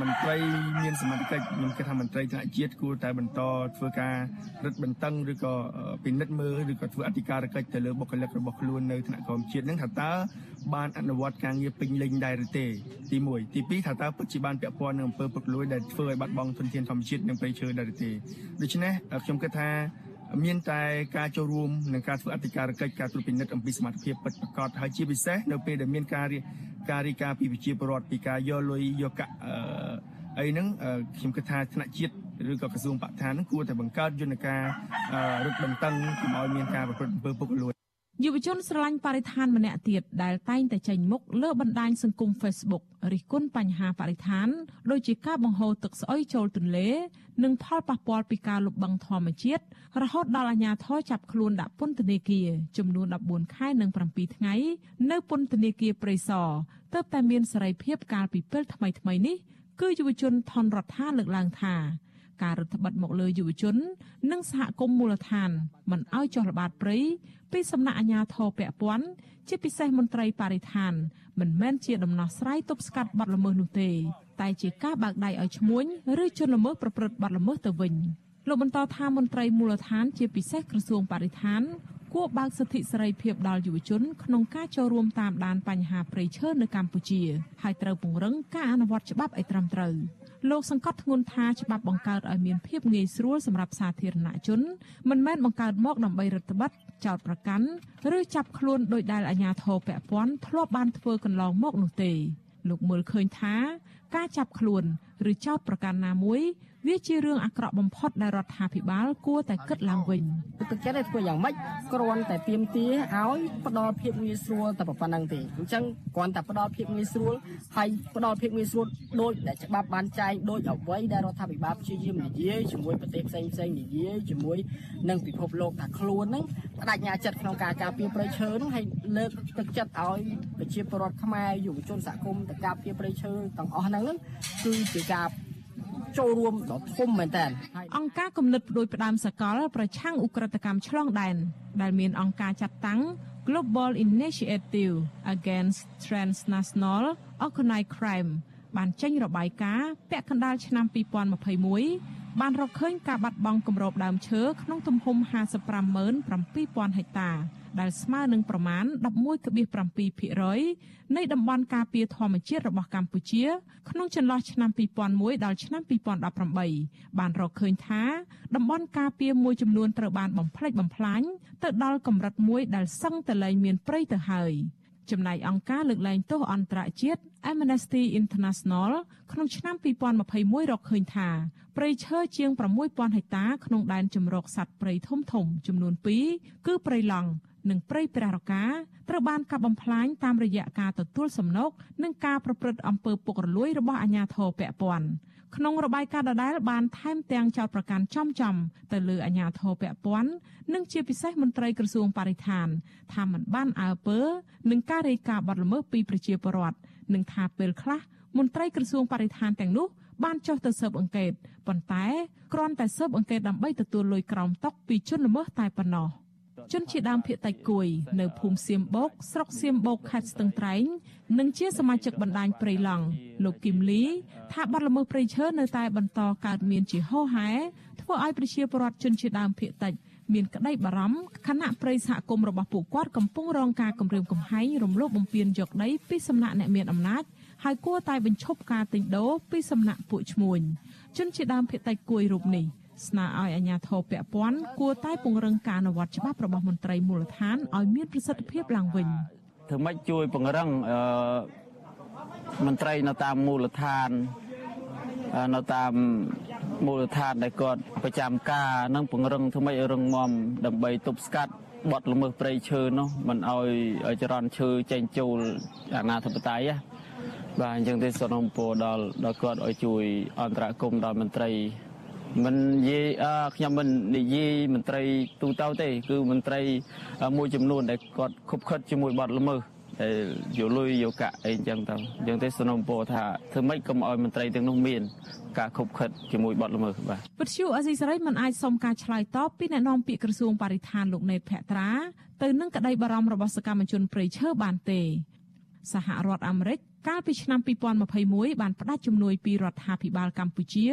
S17: មន្ត្រីមានសមត្ថកិច្ចខ្ញុំគិតថាមន្ត្រីថ្នាក់ជាតិគួរតែបន្តធ្វើការរឹតបន្តឹងឬក៏ពិនិត្យមើលឬក៏ធ្វើអធិការកិច្ចទៅលើបុគ្គលិករបស់ខ្លួននៅថ្នាក់ក្រមជាតិនឹងថាតើបានអនុវត្តការងារពេញលេញដែរឬទេទី1ទី2ថាតើពិតជាបានពាក់ព័ន្ធនឹងអំពើពុករលួយដែលធ្វើឲ្យបាត់បង់ធនធានធម្មជាតិនិងព្រៃឈើដែរឬទេដូច្នេះខ្ញុំគិតថា មានតែការចូលរួមនិងការធ្វើអធិការកិច្ចការត្រួតពិនិត្យអំពីសមត្ថភាពពិតប្រាកដហើយជាពិសេសនៅពេលដែលមានការការរីការពីវិជាពរដ្ឋពីការយកលុយយកកាក់អីហ្នឹងខ្ញុំគិតថាថ្នាក់ជាតិឬក៏ក្រសួងបរិស្ថានហ្នឹងគួរតែបង្កើតយន្តការរឹតបន្តឹងកុំឲ្យមានការប្រព្រឹត្តអំពើពុករលួយ
S2: យុវជនស្រឡាញ់បរិស្ថានម្នាក់ទៀតដែលតែងតែចេញមុខលើបណ្ដាញសង្គម Facebook រិះគន់បញ្ហាបរិស្ថានដូចជាការបង្ហូរទឹកស្អុយចូលទន្លេ និងផលប៉ះពាល់ពីការលុបបង្ខំធម្មជាតិរហូតដល់អាជ្ញាធរចាប់ខ្លួនដាក់ពន្ធនាគារចំនួន14ខែនិង7ថ្ងៃ នៅពន្ធនាគារព្រៃសរទើបតែមានសេរីភាពកាលពីពេលថ្មីៗនេះគឺយុវជនថនរដ្ឋាលើកឡើងថា ការរដ្ឋបិទមកលើយុវជន និងសហគមន៍មូលដ្ឋានមិនឲ្យចុះល្បាតព្រៃពីសំណាក់អាជ្ញាធរពាក់ព័ន្ធជាពិសេសមន្ត្រីបរិស្ថាន មិនមែនជាដំណោះស្រាយទប់ស្កាត់បទល្មើសនោះទេ តែជាការបើកដៃឲ្យឈ្មួញឬជនល្មើសប្រព្រឹត្តបទល្មើសទៅវិញលោកបន្តថាមន្ត្រីមូលដ្ឋាន ជាពិសេសក្រសួងបរិស្ថានគួរបើកសិទ្ធិសេរីភាពដល់យុវជនក្នុងការចូលរួមតាមដានបញ្ហាព្រៃឈើនៅកម្ពុជា ហើយត្រូវពង្រឹងការអនុវត្តច្បាប់ឲ្យត្រឹមត្រូវ លោកសង្កត់ធ្ងន់ថាច្បាប់បង្កើតឲ្យមានភាពងាយស្រួលសម្រាប់សាធារណជនមិនមែនបង្កើតមកដើម្បីរដ្ឋបတ်ចោតប្រកាន់ឬចាប់ខ្លួនដោយដែលអាជ្ញាធរពាក់ព័ន្ធធ្លាប់បានធ្វើកន្លងមកនោះទេលោកមើលឃើញថាការចាប់ខ្លួនឬចោតប្រកាន់ណាមួយ វាជារឿងអាក្រក់បំផុតដែលរដ្ឋាភិបាលគួរតែគិតឡើងវិញ
S18: ទឹកចិត្តឲ្យធ្វើយ៉ាងម៉េចគ្រាន់តែទៀមទាឲ្យផ្ដល់ភាពងាយស្រួលតែប៉ុណ្្នឹងទេអញ្ចឹងគ្រាន់តែផ្ដល់ភាពងាយស្រួលហើយផ្ដល់ភាពងាយស្រួលដោយដែលច្បាប់បានចែងដោយអ្វីដែលរដ្ឋាភិបាលព្យាយាមនិយាយជាមួយប្រទេសផ្សេងផ្សេងនិយាយជាមួយនឹងពិភពលោកថាខ្លួនហ្នឹងបដិញ្ញាចិត្តក្នុងការការពារប្រៃឈើហ្នឹងហើយលើកទឹកចិត្តឲ្យប្រជាពលរដ្ឋខ្មែរយុវជនសហគមន៍ទៅការពារប្រៃឈើទាំងអស់ហ្នឹងគឺជាការ ចូលរួមដ៏ធំមែនតើ
S2: អង្គការគំនិតផ្ដួចផ្ដើមសកល ប្រឆាំងឧក្រិដ្ឋកម្មឆ្លងដែនដែលមានអង្គការចាត់តាំង Global Initiative Against Transnational Organized Crime បានចេញរបាយការណ៍ពាក់កណ្ដាលឆ្នាំ2021បានរកឃើញការបាត់បង់គម្របដើមឈើក្នុងទំហំ557,000ហិកតា ដែលស្មើនឹងប្រមាណ11.7%នៃតំបន់ការពារធម្មជាតិរបស់កម្ពុជា ក្នុងចន្លោះឆ្នាំ2001ដល់ឆ្នាំ2018បានរកឃើញថាតំបន់ការពារមួយចំនួនត្រូវបានបំផ្លិចបំផ្លាញទៅដល់កម្រិតមួយដែលសឹងតែលែងមានព្រៃទៅហើយចំណែកអង្គការលើកលែងទោសអន្តរជាតិ Amnesty International ក្នុងឆ្នាំ2021រកឃើញថាព្រៃឈើជាង6000ហិកតាក្នុងដែនជម្រកសត្វព្រៃធំធំចំនួន2គឺព្រៃឡង់ និងព្រៃព្រះរកាត្រូវបានកាប់បំផ្លាញតាមរយៈការទទួលសំណូកនិងការប្រព្រឹត្តអំពើពុករលួយរបស់អាជ្ញាធរពាក់ព័ន្ធក្នុងរបាយការណ៍ដដែលបានថែមទាំងចោទប្រកាន់ចំចំទៅលើអាជ្ញាធរពាក់ព័ន្ធនិងជាពិសេសមន្ត្រីក្រសួងបរិស្ថានថាมันបានអើពើនឹងការរាយការណ៍បទល្មើសពីប្រជាពលរដ្ឋនិងថាពេលខ្លះមន្ត្រីក្រសួងបរិស្ថានទាំងនោះបានចុះទៅស៊ើបអង្កេតប៉ុន្តែគ្រាន់តែស៊ើបអង្កេតដើម្បីទទួលលុយក្រោមតុពីជនល្មើសតែប៉ុណ្ណោះ។ ជនជាដើមភាគតិចគួយ នៅភូមិសៀមបោកស្រុកសៀមបោកខេត្តស្ទឹងត្រែងនិងជាសមាជិកបណ្ដាញព្រៃឡង់លោកគឹមលីថាបាត់ល្មើសព្រៃឈើនៅតែបន្តកើតមានជាហូរហែធ្វើឲ្យប្រជាពលរដ្ឋជនជាដើមភាគតិចមានក្តីបារម្ភខណៈប្រិយសហគមន៍របស់ពួកគាត់កំពុងរងការគំរាមកំហែងរំលោភបំពានយកដីពីសំណាក់អ្នកមានអំណាចហើយគួរតែបញ្ឈប់ការទិញដូរពីសំណាក់ពួកឈ្មួញជនជាដើមភាគតិចគួយរូបនេះ ស្នើឲ្យអាជ្ញាធរពាក់ព័ន្ធគួរតែពង្រឹងការអនុវត្តច្បាប់របស់មន្ត្រីមូលដ្ឋានឲ្យមានប្រសិទ្ធភាពឡើងវិញ
S19: ធ្វើម៉េចជួយពង្រឹងអឺមន្ត្រីនៅតាមមូលដ្ឋាននៅតាមមូលដ្ឋានដែលគាត់ប្រចាំការនិងពង្រឹងធ្វើម៉េចឲ្យរឹងមាំដើម្បីទប់ស្កាត់បទល្មើសព្រៃឈើនោះមិនឲ្យចរន្តឈើចេញចូលអាណាធិបតេយ្យបាទអញ្ចឹងទេសូមពរដល់ដល់គាត់ឲ្យជួយអន្តរកម្មដល់មន្ត្រី មិននិយាយខ្ញុំមិននិយាយមន្ត្រីទូទៅទេ គឺមន្ត្រីមួយចំនួនដែលគាត់ខົບខិតជាមួយបាត់ល្មើសដែលយកលុយយកកាក់អីអញ្ចឹងទៅអញ្ចឹងទេសនំពោថាធ្វើម៉េចកុំឲ្យមន្ត្រីទាំងនោះមាន ការខົບខិតជាមួយបាត់ល្មើសបាទ
S2: វិទ្យុអេស៊ីសរ៉ៃមិនអាចសុំការឆ្លើយតបពីអ្នកនាំពាក្យក្រសួងបរិស្ថានលោកណេតភក្ត្រាទៅនឹងក្តីបារម្ភរបស់សកម្មជនព្រៃឈើបានទេសហរដ្ឋអាមេរិក កាលពីឆ្នាំ2021បានផ្តាច់ជំនួយពីរដ្ឋាភិបាលកម្ពុជា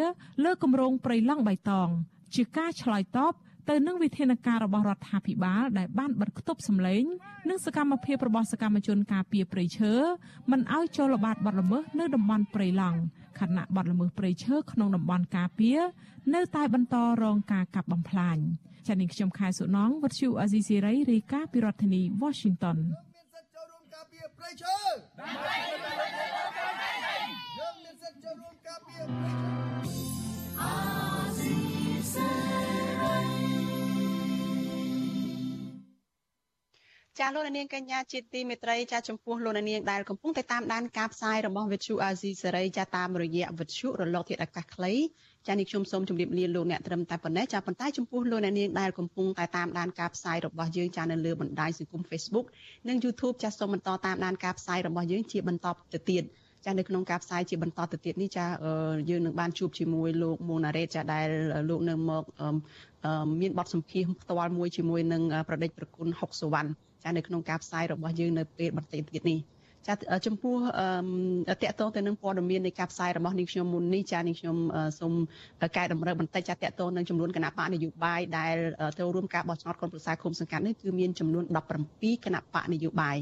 S2: លើគម្រោងព្រៃឡង់បៃតង ជាការឆ្លើយតបទៅនឹងវិធានការរបស់រដ្ឋាភិបាលដែលបានបិទគប់សម្លេងនិងសកម្មភាពរបស់សកម្មជនការពារព្រៃឈើមិនឲ្យចូលល្បាតបទល្មើសនៅតំបន់ព្រៃឡង់ខណៈបទល្មើសព្រៃឈើក្នុងតំបន់ការពារនៅតែបន្តរងការកាប់បំផ្លាញចា៎នេះខ្ញុំខែសុណងវັດឈូអាស៊ីសេរីរាយការណ៍ពីរដ្ឋធានី Washington
S20: ព្រៃឈើ ដើម្បីយើងមានសិទ្ធិចូលរួមការពារព្រៃឈើអាស៊ីសេរី
S1: ចាលោកនាងកញ្ញាជាទីមេត្រីចាចំពោះលោកនាងដែលកំពុងតែតាមដានការផ្សាយរបស់វិទ្យុអាស៊ីសេរីចាតាមរយៈវិទ្យុរលកធាតុអាកាសខ្លី ចានេះខ្ញុំសូមជម្រាបលាលោកអ្នកត្រឹមតែប៉ុណ្ណេះចាប៉ុន្តែចំពោះលោកអ្នកនាងដែលកំពុងតែតាមដានការផ្សាយរបស់យើងចានៅលើបណ្ដាញសង្គម Facebook និង YouTube ចាសូមបន្តតាមដានការផ្សាយរបស់យើងជាបន្តទៅទៀតចានៅក្នុងការផ្សាយជាបន្តទៅទៀតនេះចាយើងនឹងបានជួបជាមួយលោកមូណារ៉េតចាដែលលោកនៅមកមានបទសម្ភាសន៍ផ្ទាល់មួយជាមួយនឹងប្រដេចប្រគុណហុកសវណ្ណចានៅក្នុងការផ្សាយរបស់យើងនៅពេលបន្តិចទៀតនេះ ចាចំពោះអឺតកតងទៅនឹងព័ត៌មាននៃការផ្សាយរបស់នាងខ្ញុំមុននេះចានាងខ្ញុំសូមកែតម្រូវបន្តិចចាតកតងនឹងចំនួនគណៈបកនយោបាយដែលចូលរួមការបោះឆ្នោតក្រុមប្រឹក្សាគុំសង្កាត់នេះគឺមានចំនួន17គណៈបកនយោបាយ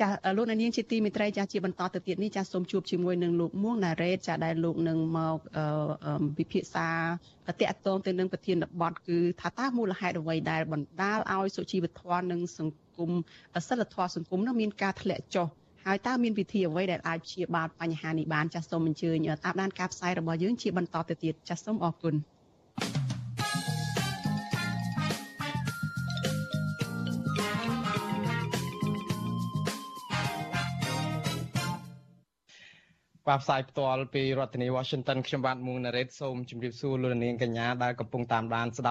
S1: ចាលោកនាងជាទីមេត្រីចាជាបន្តទៅទៀតនេះចាសូមជួបជាមួយនឹងលោកមួងណារ៉េតចាដែលលោកនឹងមកវិភាសាតកតងទៅនឹងប្រធានបទគឺថាតើមូលហេតុអ្វីដែលបណ្ដាលឲ្យសុជីវធម៌និងសង្គមសិលធម៌សង្គមនោះមានការធ្លាក់ចុះ ហើយតើមានវិធីអ្វីដែលអាចព្យាបាលបញ្ហានេះបានចាសសូមអញ្ជើញតាមដានការផ្សាយរបស់យើងជាបន្តទៅទៀតចាសសូមអរគុណ
S21: បាទផ្សាយផ្ទាល់ពីរដ្ឋធានី Washington ខ្ញុំបាទមួងណារ៉េតសូមជម្រាបសួរលោកនាងកញ្ញាដែលកំពុងតាមដានស្ដាប់